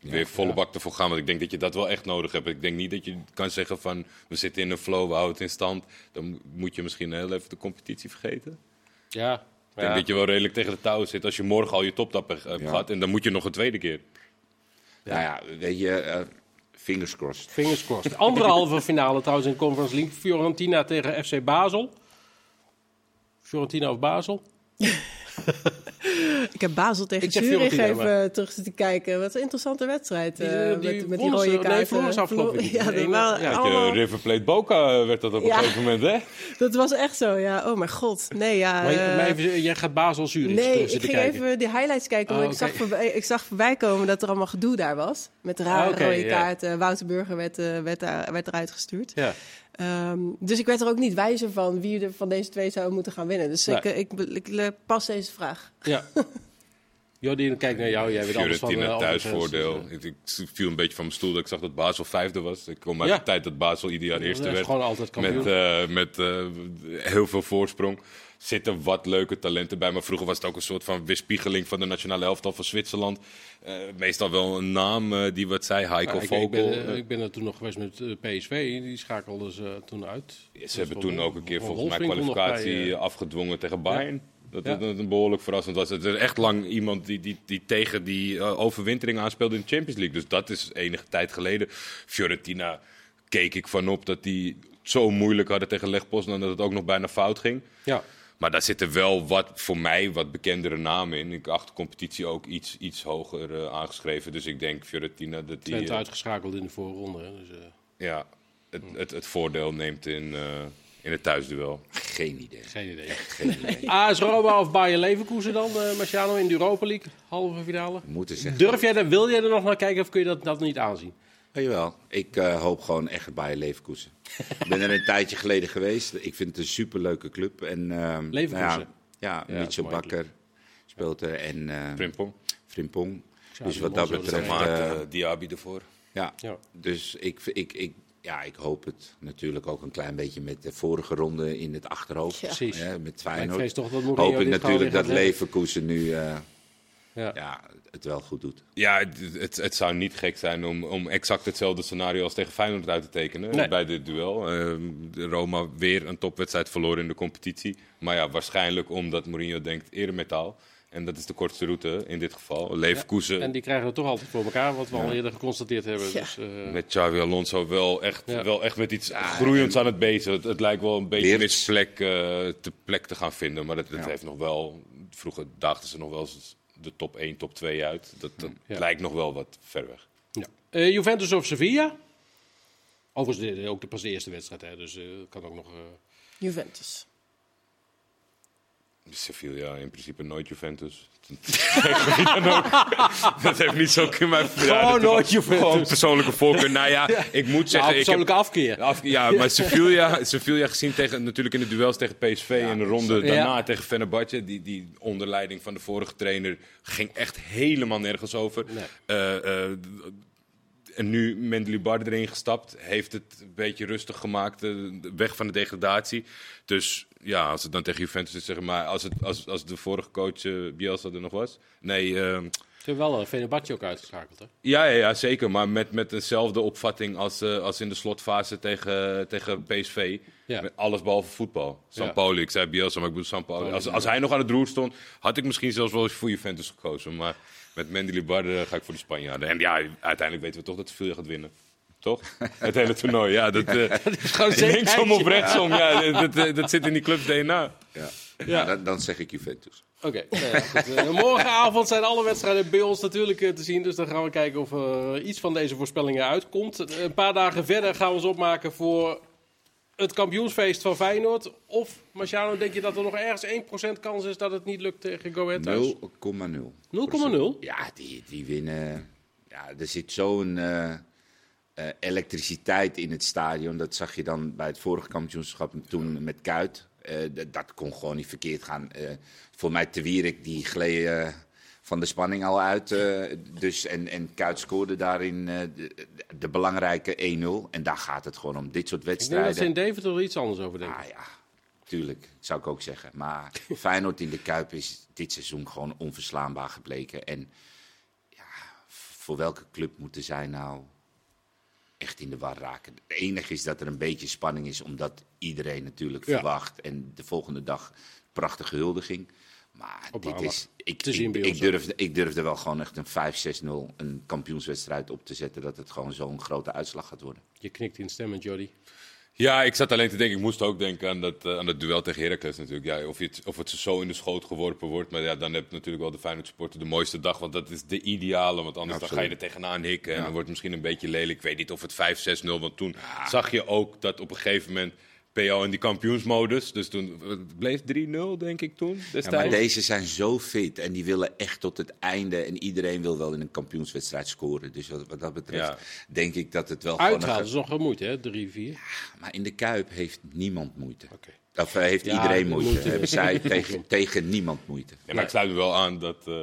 Speaker 4: weer volle bak ervoor gaan. Want ik denk dat je dat wel echt nodig hebt. Ik denk niet dat je kan zeggen van we zitten in een flow, we houden het in stand. Dan moet je misschien heel even de competitie vergeten.
Speaker 1: Ja.
Speaker 4: Ik denk
Speaker 1: ja.
Speaker 4: dat je wel redelijk tegen de touwen zit als je morgen al je toptap hebt
Speaker 3: Ja.
Speaker 4: gehad. En dan moet je nog een tweede keer.
Speaker 3: Nou ja, weet je, eh, fingers crossed.
Speaker 1: Fingers crossed. Andere halve finale trouwens in Conference League. Fiorentina tegen FC Basel. Fiorentina of Basel?
Speaker 2: Ik heb Basel tegen
Speaker 1: Ik
Speaker 2: Zurich even
Speaker 1: maar-
Speaker 2: terug zitten kijken. Wat een interessante wedstrijd.
Speaker 1: Die,
Speaker 2: eh,
Speaker 1: eh, die
Speaker 2: met, met die rode
Speaker 1: nee,
Speaker 2: kaarten.
Speaker 1: ze afgelopen.
Speaker 2: Ja, dat, waren
Speaker 1: ja.
Speaker 2: Allemaal-
Speaker 4: River Plate Boca werd dat op een
Speaker 2: Ja.
Speaker 4: gegeven moment, hè?
Speaker 2: dat was echt zo, ja. Oh mijn god. Nee, ja.
Speaker 1: Maar,
Speaker 2: eh,
Speaker 1: maar even, jij gaat Basel Zurich
Speaker 2: Nee,
Speaker 1: terug
Speaker 2: ik
Speaker 1: zitten
Speaker 2: ging
Speaker 1: kijken.
Speaker 2: even die highlights kijken.
Speaker 1: Oh,
Speaker 2: want ik, zag voorbij, ik zag voorbij komen dat er allemaal gedoe daar was. Met rare
Speaker 1: Ah, oké,
Speaker 2: rode
Speaker 1: ja.
Speaker 2: kaarten. Wouter Burger werd, eh, werd, werd eruit gestuurd.
Speaker 1: Ja.
Speaker 2: Ehm, dus ik werd er ook niet wijzer van wie er van deze twee zou moeten gaan winnen. Dus ik, eh, ik, ik, ik pas deze vraag.
Speaker 1: ja. Jordi, kijk naar jou. Jij weet alles van
Speaker 4: Fiorentina
Speaker 1: eh, andere
Speaker 4: thuisvoordeel.
Speaker 1: dus,
Speaker 4: Ik, ik viel een beetje van mijn stoel dat ik zag dat Basel vijfde was. Ik kom uit de tijd dat Basel ieder jaar
Speaker 1: eh,
Speaker 4: eerste werd.
Speaker 1: gewoon altijd kampioen.
Speaker 4: Met, eh, met eh, heel veel voorsprong. Zitten wat leuke talenten bij. Maar vroeger was het ook een soort van weerspiegeling van de nationale elftal van Zwitserland. Eh, meestal wel een naam eh, die wat zei, Heiko
Speaker 1: Ja, ik,
Speaker 4: Vogel.
Speaker 1: ik, ben, eh, ik ben er toen nog geweest met eh, PSV. Die schakelden ze toen uit.
Speaker 4: Ze hebben toen ook een keer volgens mij kwalificatie
Speaker 1: bij, eh,
Speaker 4: afgedwongen tegen Bayern. Dat het een behoorlijk verrassend was. Het is echt lang iemand die, die, die tegen die eh, overwintering aanspeelde in de Champions League. Dus dat is enige tijd geleden. Fiorentina keek ik van op dat die het zo moeilijk hadden tegen Leg Poznan dat het ook nog bijna fout ging.
Speaker 1: Ja.
Speaker 4: Maar daar zitten wel wat, voor mij wat bekendere namen in. Ik acht de competitie ook iets, iets hoger eh, aangeschreven. Dus ik denk Fiorentina dat die
Speaker 1: Twente
Speaker 4: eh,
Speaker 1: uitgeschakeld in de voorronde. hè, Dus,
Speaker 4: ja, het, het, het voordeel neemt in, in het thuisduel.
Speaker 3: Geen idee.
Speaker 1: geen idee.
Speaker 3: Geen idee.
Speaker 1: AS Roma of Bayer Leverkusen dan, eh Marciano, in de Europa League, halve finale?
Speaker 3: Moeten zeggen.
Speaker 1: Durf jij er, wil jij er nog naar kijken of kun je dat, dat niet aanzien?
Speaker 3: Jawel, ik eh, hoop gewoon echt bij Leverkusen. Ik ben er een tijdje geleden geweest. Ik vind het een superleuke club. En, ehm,
Speaker 1: Leverkusen?
Speaker 3: nou ja, ja,
Speaker 1: Ja,
Speaker 3: Mitchell Bakker speelt er en eh
Speaker 4: Frimpong.
Speaker 3: Frimpong.
Speaker 1: Ja,
Speaker 3: Dus wat dat betreft... eh,
Speaker 4: eh, Diaby ervoor.
Speaker 3: ja,
Speaker 1: Ja.
Speaker 3: dus ik, ik, ik, ja, ik hoop het natuurlijk ook een klein beetje met de vorige ronde in het achterhoofd.
Speaker 2: Ja.
Speaker 1: Precies.
Speaker 3: Ja, met
Speaker 1: ik
Speaker 3: Feyenoord.
Speaker 1: vrees toch dat Mourinho
Speaker 3: Hoop ik natuurlijk dat. Leverkusen nu eh,
Speaker 1: Ja.
Speaker 3: ja, het wel goed doet.
Speaker 4: Ja, het, het, het zou niet gek zijn om, om exact hetzelfde scenario als tegen Feyenoord uit te tekenen
Speaker 1: Nee.
Speaker 4: bij dit duel. Ehm, de Roma weer een topwedstrijd verloren in de competitie. Maar ja, waarschijnlijk omdat Mourinho denkt eerder metaal. En dat is de kortste route in dit geval. Leverkusen
Speaker 1: En die krijgen het toch altijd voor elkaar, wat we al eerder geconstateerd hebben.
Speaker 2: Ja.
Speaker 1: Dus, eh,
Speaker 4: met Xavi Alonso wel echt,
Speaker 1: Ja.
Speaker 4: wel echt met iets groeiends aan het bezig. Het, het lijkt wel een beetje
Speaker 3: Weerts.
Speaker 4: misplek eh, te plek te gaan vinden. Maar
Speaker 3: Ja.
Speaker 4: heeft nog wel... Vroeger daagden ze nog wel eens de top 1, top 2 uit. Dat, dat
Speaker 1: Ja.
Speaker 4: lijkt nog wel wat ver weg.
Speaker 1: ja. Eh, Juventus of Sevilla? Overigens de- ook de, pas de eerste wedstrijd, hè, dus eh, kan ook nog... eh,
Speaker 2: Juventus.
Speaker 4: Sevilla in principe nooit Juventus. Dat heeft niet zo in mijn
Speaker 1: Gewoon nooit Juventus.
Speaker 4: Gewoon persoonlijke voorkeur. Nou ja, ik moet
Speaker 1: nou,
Speaker 4: zeggen, ik heb,
Speaker 1: persoonlijke afkeer.
Speaker 4: af, ja, maar Sevilla, Sevilla gezien tegen natuurlijk in de duels tegen PSV en de ronde
Speaker 1: Ja.
Speaker 4: daarna tegen Fenerbahce, die, die onder leiding van de vorige trainer ging echt helemaal nergens over.
Speaker 1: Nee.
Speaker 4: Eh, eh, en nu Mendelibar erin gestapt, heeft het een beetje rustig gemaakt, eh, weg van de degradatie. Dus ja, als het dan tegen Juventus is, zeg maar, als, het, als, als de vorige coach eh, Bielsa er nog was. Nee, ehm,
Speaker 1: Ze hebben wel een Fenerbahce ook uitgeschakeld, hè?
Speaker 4: ja, ja, ja, zeker. Maar met, met dezelfde opvatting als, eh, als in de slotfase tegen, tegen PSV.
Speaker 1: Ja.
Speaker 4: Met alles behalve voetbal. Sampaoli, ik zei Bielsa, maar ik bedoel Sampaoli. Als, als hij nog aan het roer stond, had ik misschien zelfs wel eens voor Juventus gekozen. Maar met Mendilibar eh, ga ik voor de Spanjaarden. En ja, uiteindelijk weten we toch dat Sevilla gaat winnen. Toch? Het hele toernooi, ja. Dat, eh
Speaker 1: Gewoon
Speaker 4: linksom of rechtsom, ja. Dat, dat, dat zit in die clubs DNA.
Speaker 3: Ja. Ja. dan, dan zeg ik Juventus.
Speaker 1: Oké, nou ja. Eh, morgenavond zijn alle wedstrijden bij ons natuurlijk eh, te zien. Dus dan gaan we kijken of er iets van deze voorspellingen uitkomt. Eh, Een paar dagen verder gaan we ons opmaken voor het kampioensfeest van Feyenoord? Of, Marciano, denk je dat er nog ergens 1% kans is dat het niet lukt tegen Go Ahead thuis?
Speaker 3: 0,0.
Speaker 1: 0,0?
Speaker 3: Ja, die, die winnen. Ja, er zit zo'n eh, elektriciteit in het stadion. Dat zag je dan bij het vorige kampioenschap toen met Kuit. Eh, dat, kon gewoon niet verkeerd gaan. Eh, voor mij Te Wierik, die gleed van de spanning al uit. dus, en, en Kuit scoorde daarin de, de belangrijke 1-0. En daar gaat het gewoon om. Dit soort
Speaker 1: Ik denk dat
Speaker 3: wedstrijden.
Speaker 1: ze in Deventer er iets anders over denken.
Speaker 3: Ah ja, tuurlijk. Zou ik ook zeggen. Maar Feyenoord in de Kuip is dit seizoen gewoon onverslaanbaar gebleken. En ja, voor welke club moeten zij nou echt in de war raken? Het enige is dat er een beetje spanning is, omdat iedereen natuurlijk
Speaker 1: Ja.
Speaker 3: verwacht. En de volgende dag prachtige huldiging. Maar
Speaker 1: Op
Speaker 3: dit is, ik, ik, ik, durfde, ik durfde wel gewoon echt een 5-6-0, een kampioenswedstrijd op te zetten. Dat het gewoon zo'n grote uitslag gaat worden.
Speaker 1: Je knikt in stemmen, Jody.
Speaker 4: Ja, ik zat alleen te denken, ik moest ook denken aan dat, eh, aan dat duel tegen Heracles natuurlijk. Ja, of, het, of het zo in de schoot geworpen wordt. Maar ja, dan heb je natuurlijk wel de Feyenoord supporter de mooiste dag. Want dat is de ideale. Want anders dan ga je er tegenaan hikken. En
Speaker 3: Ja.
Speaker 4: dan wordt het misschien een beetje lelijk. Ik weet niet of het 5-6-0. Want toen zag je ook dat op een gegeven moment PO in die kampioensmodus. Dus toen het bleef 3-0 denk ik toen
Speaker 3: Ja,
Speaker 4: destijds.
Speaker 3: maar deze zijn zo fit en die willen echt tot het einde. En iedereen wil wel in een kampioenswedstrijd scoren. Dus wat, wat dat betreft
Speaker 4: Ja.
Speaker 3: denk ik dat het wel.
Speaker 1: Uitgaan is nog wel moeite, hè? 3-4.
Speaker 3: ge- Maar in de Kuip heeft niemand moeite.
Speaker 1: Oké.
Speaker 3: Of eh, heeft
Speaker 1: Ja,
Speaker 3: iedereen
Speaker 1: de
Speaker 3: moeite.
Speaker 1: moeite.
Speaker 3: Hebben zij tegen, tegen niemand moeite.
Speaker 4: Ja, maar ik sluit me wel aan dat, eh,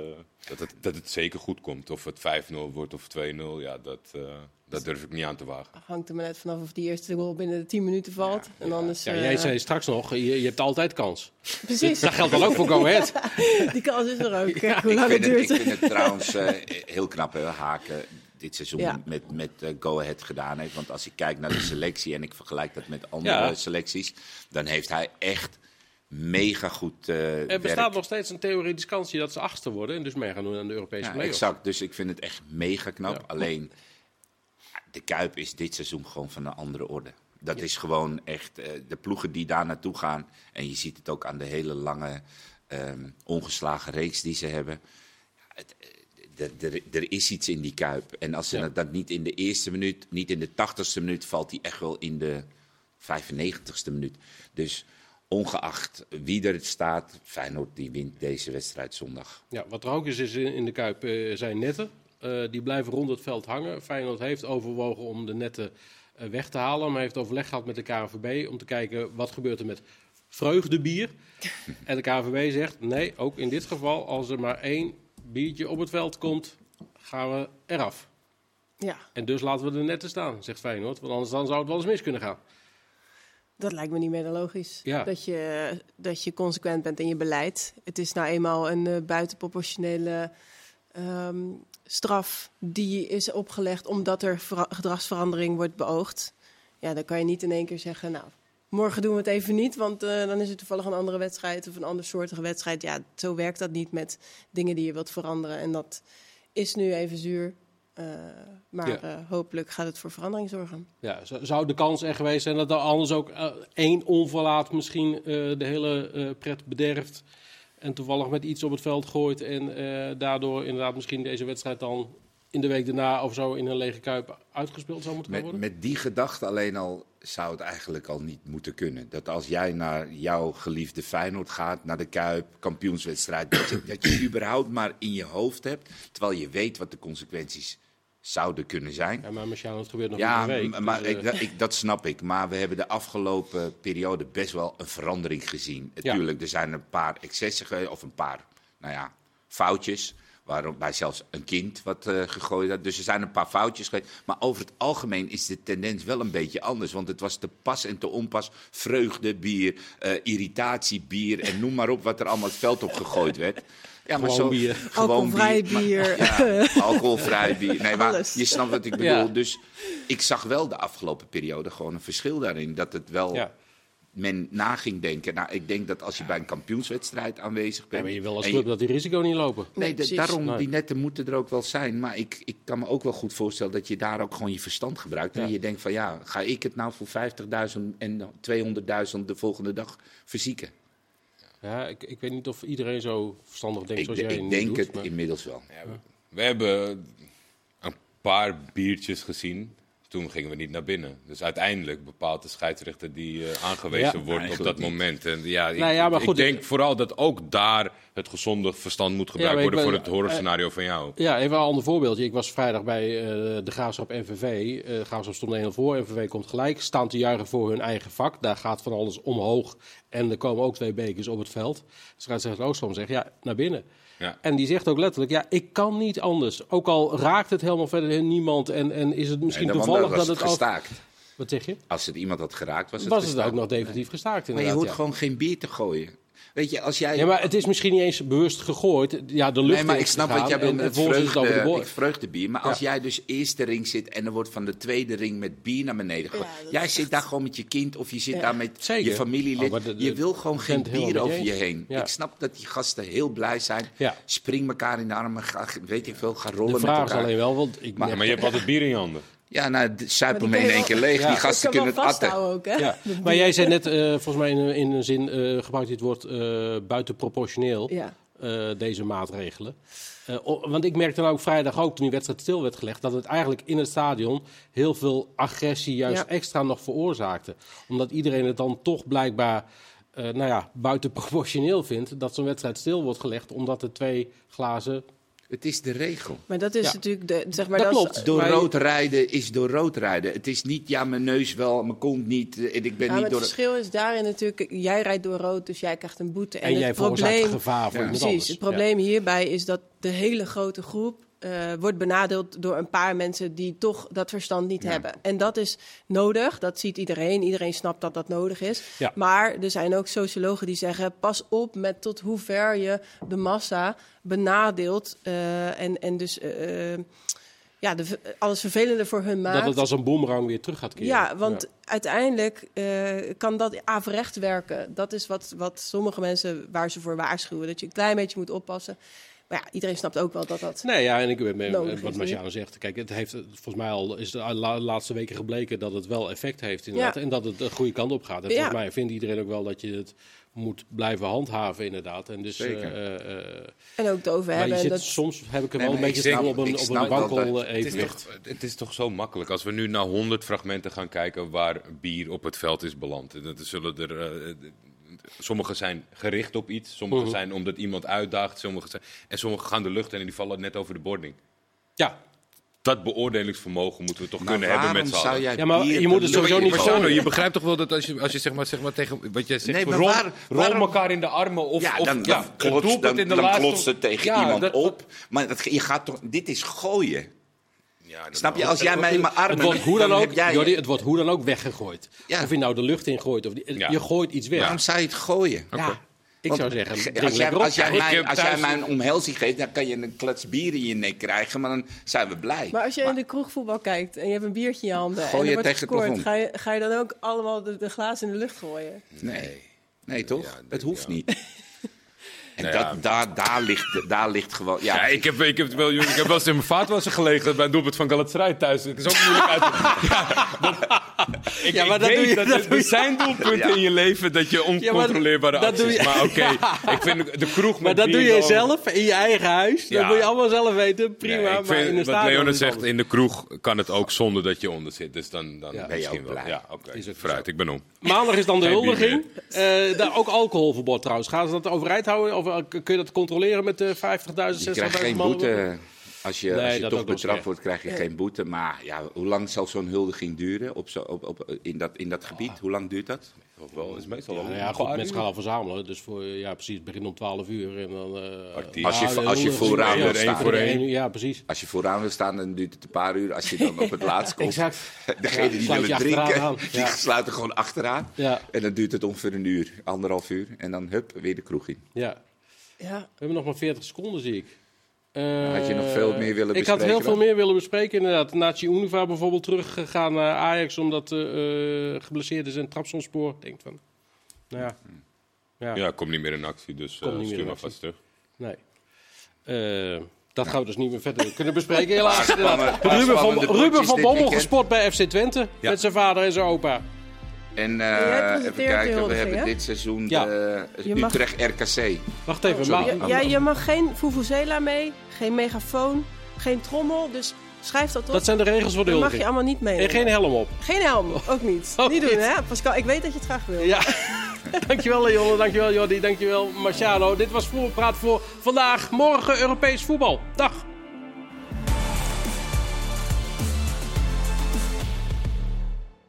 Speaker 4: dat, het, dat het zeker goed komt. Of het 5-0 wordt of 2-0. Ja, dat, eh, dat durf ik niet aan te wagen.
Speaker 2: Hangt er maar net vanaf of die eerste goal binnen de 10 minuten valt. en anders,
Speaker 1: Ja,
Speaker 2: eh,
Speaker 1: jij zei straks nog, je, je hebt altijd kans.
Speaker 2: Precies,
Speaker 1: Dat geldt dan ook voor Go Ahead.
Speaker 2: die kans is er ook. Kijk hoe
Speaker 3: Ik
Speaker 2: lang het
Speaker 3: vind, het,
Speaker 2: duurt.
Speaker 3: ik vind het trouwens eh, heel knap, hè, Haken dit seizoen
Speaker 2: Ja.
Speaker 3: met, met Go Ahead gedaan heeft. Want als ik kijk naar de selectie en ik vergelijk dat met andere
Speaker 1: Ja.
Speaker 3: selecties, dan heeft hij echt mega goed eh
Speaker 1: Er
Speaker 3: werk.
Speaker 1: bestaat nog steeds een theoretische kans dat ze achtste worden en dus mee gaan doen aan de Europese
Speaker 3: Ja,
Speaker 1: play-offs.
Speaker 3: exact. Dus ik vind het echt mega knap.
Speaker 1: Ja.
Speaker 3: Alleen, de Kuip is dit seizoen gewoon van een andere orde. Dat is gewoon echt eh, de ploegen die daar naartoe gaan. En je ziet het ook aan de hele lange ehm, ongeslagen reeks die ze hebben. Het, eh, er- is iets in die Kuip. En als ze
Speaker 1: Ja.
Speaker 3: dat niet in de eerste minuut, niet in de tachtigste minuut, valt die echt wel in de 95ste minuut. Dus ongeacht wie er staat, Feyenoord die wint deze wedstrijd zondag.
Speaker 1: Ja, wat er ook is, is in in de Kuip eh, zijn netten. Eh, die blijven rond het veld hangen. Feyenoord heeft overwogen om de netten eh, weg te halen. Maar heeft overleg gehad met de KNVB om te kijken wat gebeurt er met vreugdebier. en de KNVB zegt nee, ook in dit geval, als er maar één biertje op het veld komt, gaan we eraf.
Speaker 2: Ja,
Speaker 1: En dus laten we de netten staan, zegt Feyenoord. Want anders dan zou het wel eens mis kunnen gaan.
Speaker 2: Dat lijkt me niet meer dan logisch.
Speaker 1: Ja.
Speaker 2: Dat, je, dat je consequent bent in je beleid. Het is nou eenmaal een eh, buitenproportionele ehm, straf die is opgelegd omdat er vera- gedragsverandering wordt beoogd. Ja, dan kan je niet in één keer zeggen, nou, morgen doen we het even niet, want eh, dan is het toevallig een andere wedstrijd of een andersoortige wedstrijd. Ja, zo werkt dat niet met dingen die je wilt veranderen. En dat is nu even zuur. Eh, maar
Speaker 1: Ja.
Speaker 2: eh, hopelijk gaat het voor verandering zorgen.
Speaker 1: Ja, zou de kans er geweest zijn dat er anders ook eh, één onverlaat misschien eh, de hele eh, pret bederft. En toevallig met iets op het veld gooit. En eh, daardoor inderdaad misschien deze wedstrijd dan in de week daarna of zo in een lege kuip uitgespeeld zou moeten
Speaker 3: Met,
Speaker 1: worden?
Speaker 3: met die gedachte alleen al zou het eigenlijk al niet moeten kunnen. Dat als jij naar jouw geliefde Feyenoord gaat, naar de Kuip, kampioenswedstrijd, dat je, dat je überhaupt maar in je hoofd hebt, terwijl je weet wat de consequenties zouden kunnen zijn.
Speaker 1: Ja, maar Marciano, het gebeurt nog
Speaker 3: Ja,
Speaker 1: een week.
Speaker 3: maar
Speaker 1: dus,
Speaker 3: ik,
Speaker 1: eh,
Speaker 3: dat, ik, dat snap ik. Maar we hebben de afgelopen periode best wel een verandering gezien.
Speaker 1: Ja.
Speaker 3: Natuurlijk, er zijn een paar excessen geweest, of een paar, nou ja, foutjes. Waarbij zelfs een kind wat eh, gegooid had. Dus er zijn een paar foutjes geweest. Maar over het algemeen is de tendens wel een beetje anders. Want het was te pas en te onpas. Vreugde, bier, eh, irritatie, bier. En noem maar op wat er allemaal het veld op gegooid werd. Ja,
Speaker 1: Gewoon bier.
Speaker 3: Gewoon
Speaker 2: Alcoholvrij
Speaker 3: maar-
Speaker 2: bier.
Speaker 3: ja, alcoholvrij bier. Nee, maar
Speaker 2: Alles.
Speaker 3: je snapt wat ik bedoel.
Speaker 1: Ja.
Speaker 3: Dus ik zag wel de afgelopen periode gewoon een verschil daarin. Dat het wel
Speaker 1: ja.
Speaker 3: men na ging denken. Nou, ik denk dat als je bij een kampioenswedstrijd aanwezig
Speaker 1: Ja,
Speaker 3: bent.
Speaker 1: maar je wil als club dat die risico niet lopen.
Speaker 3: Nee, daarom,
Speaker 1: Nee.
Speaker 3: die netten moeten er ook wel zijn. Maar ik, ik kan me ook wel goed voorstellen dat je daar ook gewoon je verstand gebruikt.
Speaker 1: Ja.
Speaker 3: En je denkt van ja, ga ik het nou voor 50.000 en 200.000 de volgende dag verzieken?
Speaker 1: Ja, ik, ik weet niet of iedereen zo verstandig denkt
Speaker 3: Ik,
Speaker 1: zoals jij
Speaker 3: ik denk
Speaker 1: doet,
Speaker 3: het
Speaker 1: maar-
Speaker 3: inmiddels wel.
Speaker 4: We hebben een paar biertjes gezien. Toen gingen we niet naar binnen. Dus uiteindelijk bepaalt de scheidsrechter die eh, aangewezen
Speaker 1: Ja,
Speaker 4: wordt op dat
Speaker 3: niet.
Speaker 4: moment. En ja, ik,
Speaker 1: Nou ja, maar
Speaker 4: ik
Speaker 1: goed,
Speaker 4: denk
Speaker 1: ik-
Speaker 4: vooral dat ook daar het gezonde verstand moet gebruikt worden voor het horrorscenario van jou.
Speaker 1: Ja, even een ander voorbeeldje. Ik was vrijdag bij eh, de Graafschap NVV. De Graafschap stond 1-0 voor. NVV komt gelijk. Staan te juichen voor hun eigen vak. Daar gaat van alles omhoog. En er komen ook twee bekers op het veld. Dus gaat zeggen Oostrom zegt, ja, naar binnen.
Speaker 4: Ja.
Speaker 1: En die zegt ook letterlijk, ja, ik kan niet anders. Ook al raakt het helemaal verder niemand. En, en is het misschien
Speaker 3: Nee,
Speaker 1: toevallig
Speaker 3: was
Speaker 1: dat
Speaker 3: het
Speaker 1: het... Al...
Speaker 3: gestaakt.
Speaker 1: Wat zeg je?
Speaker 3: Als het iemand had geraakt, was het
Speaker 1: Was het ook nog definitief gestaakt
Speaker 3: Maar je
Speaker 1: inderdaad.
Speaker 3: hoort
Speaker 1: ja.
Speaker 3: gewoon geen bier te gooien. Weet je, als jij...
Speaker 1: Ja, maar het is misschien niet eens bewust gegooid. Ja, de lucht
Speaker 3: Nee, maar ik snap
Speaker 1: gegaan
Speaker 3: wat jij bedoelt met
Speaker 1: is
Speaker 3: vreugde, vreugdebier. Maar als jij dus eerste ring zit en er wordt van de tweede ring met bier naar beneden gegooid.
Speaker 2: Ja,
Speaker 3: jij
Speaker 2: is
Speaker 3: zit daar gewoon met je kind of je zit
Speaker 2: Ja.
Speaker 3: daar met
Speaker 1: Zeker.
Speaker 3: je familielid.
Speaker 1: Oh, maar de- de-
Speaker 3: je wil gewoon geen bier
Speaker 1: met
Speaker 3: over je heen.
Speaker 1: Ja.
Speaker 3: Ik snap dat die gasten heel blij zijn.
Speaker 1: Ja.
Speaker 3: Spring elkaar in de armen, ga, weet ik veel, ga rollen
Speaker 1: De
Speaker 3: met
Speaker 1: vraag is
Speaker 3: elkaar.
Speaker 1: alleen wel, want ik
Speaker 3: Maar-
Speaker 4: Ja, maar je hebt altijd bier in je handen.
Speaker 3: Ja, nou, d- zuip
Speaker 2: Maar
Speaker 3: hem
Speaker 2: die
Speaker 3: in één keer leeg.
Speaker 1: Ja.
Speaker 3: Die gasten kunnen het atten.
Speaker 2: ook, hè?
Speaker 1: Ja, maar jij zei net, eh, volgens mij in, in een zin, eh gebruikt het woord eh buitenproportioneel,
Speaker 2: Ja.
Speaker 1: eh, deze maatregelen. Eh, want ik merkte dan ook vrijdag ook, toen die wedstrijd stil werd gelegd, dat het eigenlijk in het stadion heel veel agressie juist
Speaker 2: Ja.
Speaker 1: extra nog veroorzaakte. Omdat iedereen het dan toch blijkbaar, eh, nou ja, buitenproportioneel vindt dat zo'n wedstrijd stil wordt gelegd, omdat er twee glazen...
Speaker 3: Het is de regel.
Speaker 2: Maar dat is
Speaker 1: Ja.
Speaker 2: natuurlijk de, zeg maar
Speaker 1: Dat
Speaker 2: dat is-
Speaker 1: klopt.
Speaker 3: Door
Speaker 1: Maar-
Speaker 3: rood rijden is door rood rijden. Het is niet, ja, mijn neus wel, mijn kont niet. eh, En ik ben
Speaker 2: maar
Speaker 3: niet
Speaker 2: het
Speaker 3: door...
Speaker 2: verschil is daarin natuurlijk, jij rijdt door rood, dus jij krijgt een boete.
Speaker 1: En,
Speaker 2: En,
Speaker 1: jij
Speaker 2: het
Speaker 1: veroorzaakt
Speaker 2: probleem,
Speaker 1: gevaar voor
Speaker 3: Ja.
Speaker 2: precies,
Speaker 1: anders.
Speaker 2: het probleem hierbij is dat de hele grote groep eh, wordt benadeeld door een paar mensen die toch dat verstand niet
Speaker 3: Ja.
Speaker 2: hebben. En dat is nodig, dat ziet iedereen. Iedereen snapt dat dat nodig is.
Speaker 1: Ja.
Speaker 2: Maar er zijn ook sociologen die zeggen, pas op met tot hoe ver je de massa benadeelt. eh, en, en dus eh, ja, de, alles vervelender voor hun maakt.
Speaker 1: Dat het als een boemerang weer terug gaat keren.
Speaker 2: Ja, want uiteindelijk kan dat averecht werken. Dat is wat, wat sommige mensen waar ze voor waarschuwen. Dat je een klein beetje moet oppassen. Maar ja, iedereen snapt ook wel dat dat...
Speaker 1: Nee, ja, en ik ben wat Marciano zegt. Kijk, het heeft volgens mij al is de la- laatste weken gebleken dat het wel effect heeft inderdaad.
Speaker 2: Ja.
Speaker 1: En dat het de goede kant op gaat. En
Speaker 2: Ja.
Speaker 1: volgens mij vindt iedereen ook wel dat je het moet blijven handhaven inderdaad. En dus,
Speaker 3: Zeker.
Speaker 1: eh, eh,
Speaker 2: En ook te over
Speaker 1: maar je
Speaker 2: hebben.
Speaker 1: Zit,
Speaker 2: dat,
Speaker 1: soms heb ik er
Speaker 3: Nee,
Speaker 1: wel een beetje snel op een, op een wankel
Speaker 3: dat-
Speaker 4: Het is,
Speaker 1: evenwicht.
Speaker 4: toch, het is toch zo makkelijk als we nu naar 100 fragmenten gaan kijken waar bier op het veld is beland. En Dat zullen er, eh, sommige zijn gericht op iets, sommige
Speaker 1: Mhm.
Speaker 4: zijn omdat iemand uitdaagt, sommige zijn, en sommige gaan de lucht in en die vallen net over de boarding.
Speaker 1: Ja,
Speaker 4: Dat beoordelingsvermogen moeten we toch
Speaker 3: Maar
Speaker 4: kunnen hebben met z'n
Speaker 3: zou
Speaker 4: allen.
Speaker 3: jij
Speaker 1: Ja, maar je moet het sowieso niet gooien?
Speaker 4: je begrijpt toch wel dat als je, als je zeg, maar, zeg maar tegen wat jij zegt,
Speaker 3: Nee, maar
Speaker 4: rol,
Speaker 3: waar-
Speaker 4: rol
Speaker 3: waarom-
Speaker 4: elkaar in de armen of,
Speaker 3: Ja,
Speaker 4: of
Speaker 3: dan, dan,
Speaker 4: het
Speaker 3: klots,
Speaker 4: doelpunt
Speaker 3: dan,
Speaker 4: in de
Speaker 3: dan klotst het tegen
Speaker 4: Ja,
Speaker 3: iemand
Speaker 4: dat-
Speaker 3: op. Maar dat, je gaat toch, dit is gooien.
Speaker 4: Ja,
Speaker 3: Snap je? Als jij mij in mijn armen...
Speaker 1: het wordt hoe dan, ook,
Speaker 3: jij-
Speaker 1: Jordi, het wordt hoe dan ook weggegooid.
Speaker 3: Ja.
Speaker 1: Of je nou de lucht in gooit of die-
Speaker 4: Ja.
Speaker 1: je gooit iets weg.
Speaker 3: Waarom zou je het gooien?
Speaker 1: Ja, ik
Speaker 3: Want
Speaker 1: zou zeggen,
Speaker 3: als jij, als, jij mij, als jij
Speaker 4: thuis-
Speaker 3: mij een omhelzing geeft, dan kan je een klets bier in je nek krijgen, maar dan zijn we blij.
Speaker 2: maar als je in de kroegvoetbal kijkt en je hebt een biertje in je handen
Speaker 3: Gooi
Speaker 2: en
Speaker 3: je
Speaker 2: wordt gescoord, ga je, ga je dan ook allemaal de, de glazen in de lucht gooien?
Speaker 3: Nee, nee toch?
Speaker 4: Ja,
Speaker 3: het hoeft
Speaker 4: ja.
Speaker 3: niet. En
Speaker 4: Nou ja.
Speaker 3: dat, daar, daar, ligt, daar ligt gewoon... Ja,
Speaker 4: Ja, ik heb, ik, heb wel, ik heb wel eens in mijn vaatwasser gelegen bij een doelpunt van Galatasaray thuis. Het is ook moeilijk uit te... Ja, ik,
Speaker 1: Ja, maar
Speaker 4: ik
Speaker 1: dat
Speaker 4: weet
Speaker 1: doe je-
Speaker 4: dat,
Speaker 1: dat
Speaker 4: er- zijn doelpunten
Speaker 3: Ja.
Speaker 4: in je leven dat je oncontroleerbare
Speaker 1: dat doe
Speaker 4: acties...
Speaker 1: je-
Speaker 4: Maar oké, ik vind de kroeg
Speaker 1: Maar dat doe je zelf in je eigen huis. Dat
Speaker 4: Ja.
Speaker 1: moet je allemaal zelf weten. Prima.
Speaker 4: Nee, ik
Speaker 1: maar in de
Speaker 4: wat
Speaker 1: is
Speaker 4: zegt, in de kroeg kan het ook zonder dat je onder zit. Dus dan, dan
Speaker 1: Ja.
Speaker 3: Ben je
Speaker 4: misschien
Speaker 3: ook
Speaker 4: wel.
Speaker 3: blij.
Speaker 4: Ja, oké.
Speaker 1: Ook
Speaker 4: Vooruit, ik ben om.
Speaker 1: Maandag is dan de huldiging. Eh, daar ook alcoholverbod trouwens. Gaan ze dat overeind houden? Of eh, kun je dat controleren met de 50.000, 60.000
Speaker 3: je krijgt geen
Speaker 1: mannen?
Speaker 3: boete. Als je,
Speaker 1: Nee,
Speaker 3: als je toch betrapt wordt, krijg je geen boete. Maar ja, hoe lang zal zo'n huldiging duren op zo, op, op, in, dat, in dat gebied? Hoe lang duurt dat?
Speaker 4: Ook wel, is meestal
Speaker 1: Ja,
Speaker 4: wel
Speaker 1: ja, goed, mensen gaan al verzamelen. Dus voor, ja, precies, het begint om 12 uur. En dan, eh.
Speaker 3: Als je-
Speaker 1: ja,
Speaker 3: als je
Speaker 1: de-
Speaker 3: vooraan wil
Speaker 1: één
Speaker 3: staan.
Speaker 1: voor één. Ja, precies.
Speaker 3: Als je vooraan wil staan, dan duurt het een paar uur. Als je dan op het laatst komt,
Speaker 1: Exact.
Speaker 3: degene
Speaker 1: Ja,
Speaker 3: die willen drinken, die
Speaker 1: Ja.
Speaker 3: sluiten gewoon achteraan.
Speaker 1: Ja,
Speaker 3: En dan duurt het ongeveer een uur, anderhalf uur. En dan hup, weer de kroeg in.
Speaker 1: ja.
Speaker 2: Ja,
Speaker 1: We hebben nog maar 40 seconden, zie ik. Eh,
Speaker 3: Had je nog veel meer willen
Speaker 1: Ik had heel
Speaker 3: bespreken
Speaker 1: veel meer willen bespreken. Inderdaad, Nachi Univa bijvoorbeeld teruggegaan naar Ajax omdat uh, geblesseerd is en Trapsonspoor. Denkt van, nou ja. Ja,
Speaker 4: Ja, komt niet meer in actie, dus
Speaker 1: Komt
Speaker 4: uh,
Speaker 1: niet meer
Speaker 4: stuur maar vast terug.
Speaker 1: nee. Eh, dat gaan we dus niet meer verder kunnen bespreken, helaas. Ruben van, Ruben van Bommel
Speaker 3: weekend.
Speaker 1: gesport bij FC Twente.
Speaker 4: Ja.
Speaker 1: Met zijn vader en zijn opa.
Speaker 3: En eh, even kijken, we hebben dit seizoen
Speaker 1: Ja.
Speaker 3: de
Speaker 2: mag-
Speaker 3: Utrecht RKC.
Speaker 1: Wacht even. maar-
Speaker 2: Ja, je mag geen vuvuzela mee, geen megafoon, geen trommel. Dus Schrijf dat op.
Speaker 1: Dat zijn de regels voor de
Speaker 2: dat mag je allemaal niet meenemen.
Speaker 1: En geen helm op.
Speaker 2: Geen helm, ook niet.
Speaker 1: Ook
Speaker 2: niet doen,
Speaker 1: niet.
Speaker 2: hè? Pascal, ik weet dat je het graag wil.
Speaker 1: Ja, dankjewel Leon, dankjewel Jordi, dankjewel Marciano. Dit was Voetbalpraat voor vandaag. Morgen Europees voetbal. Dag.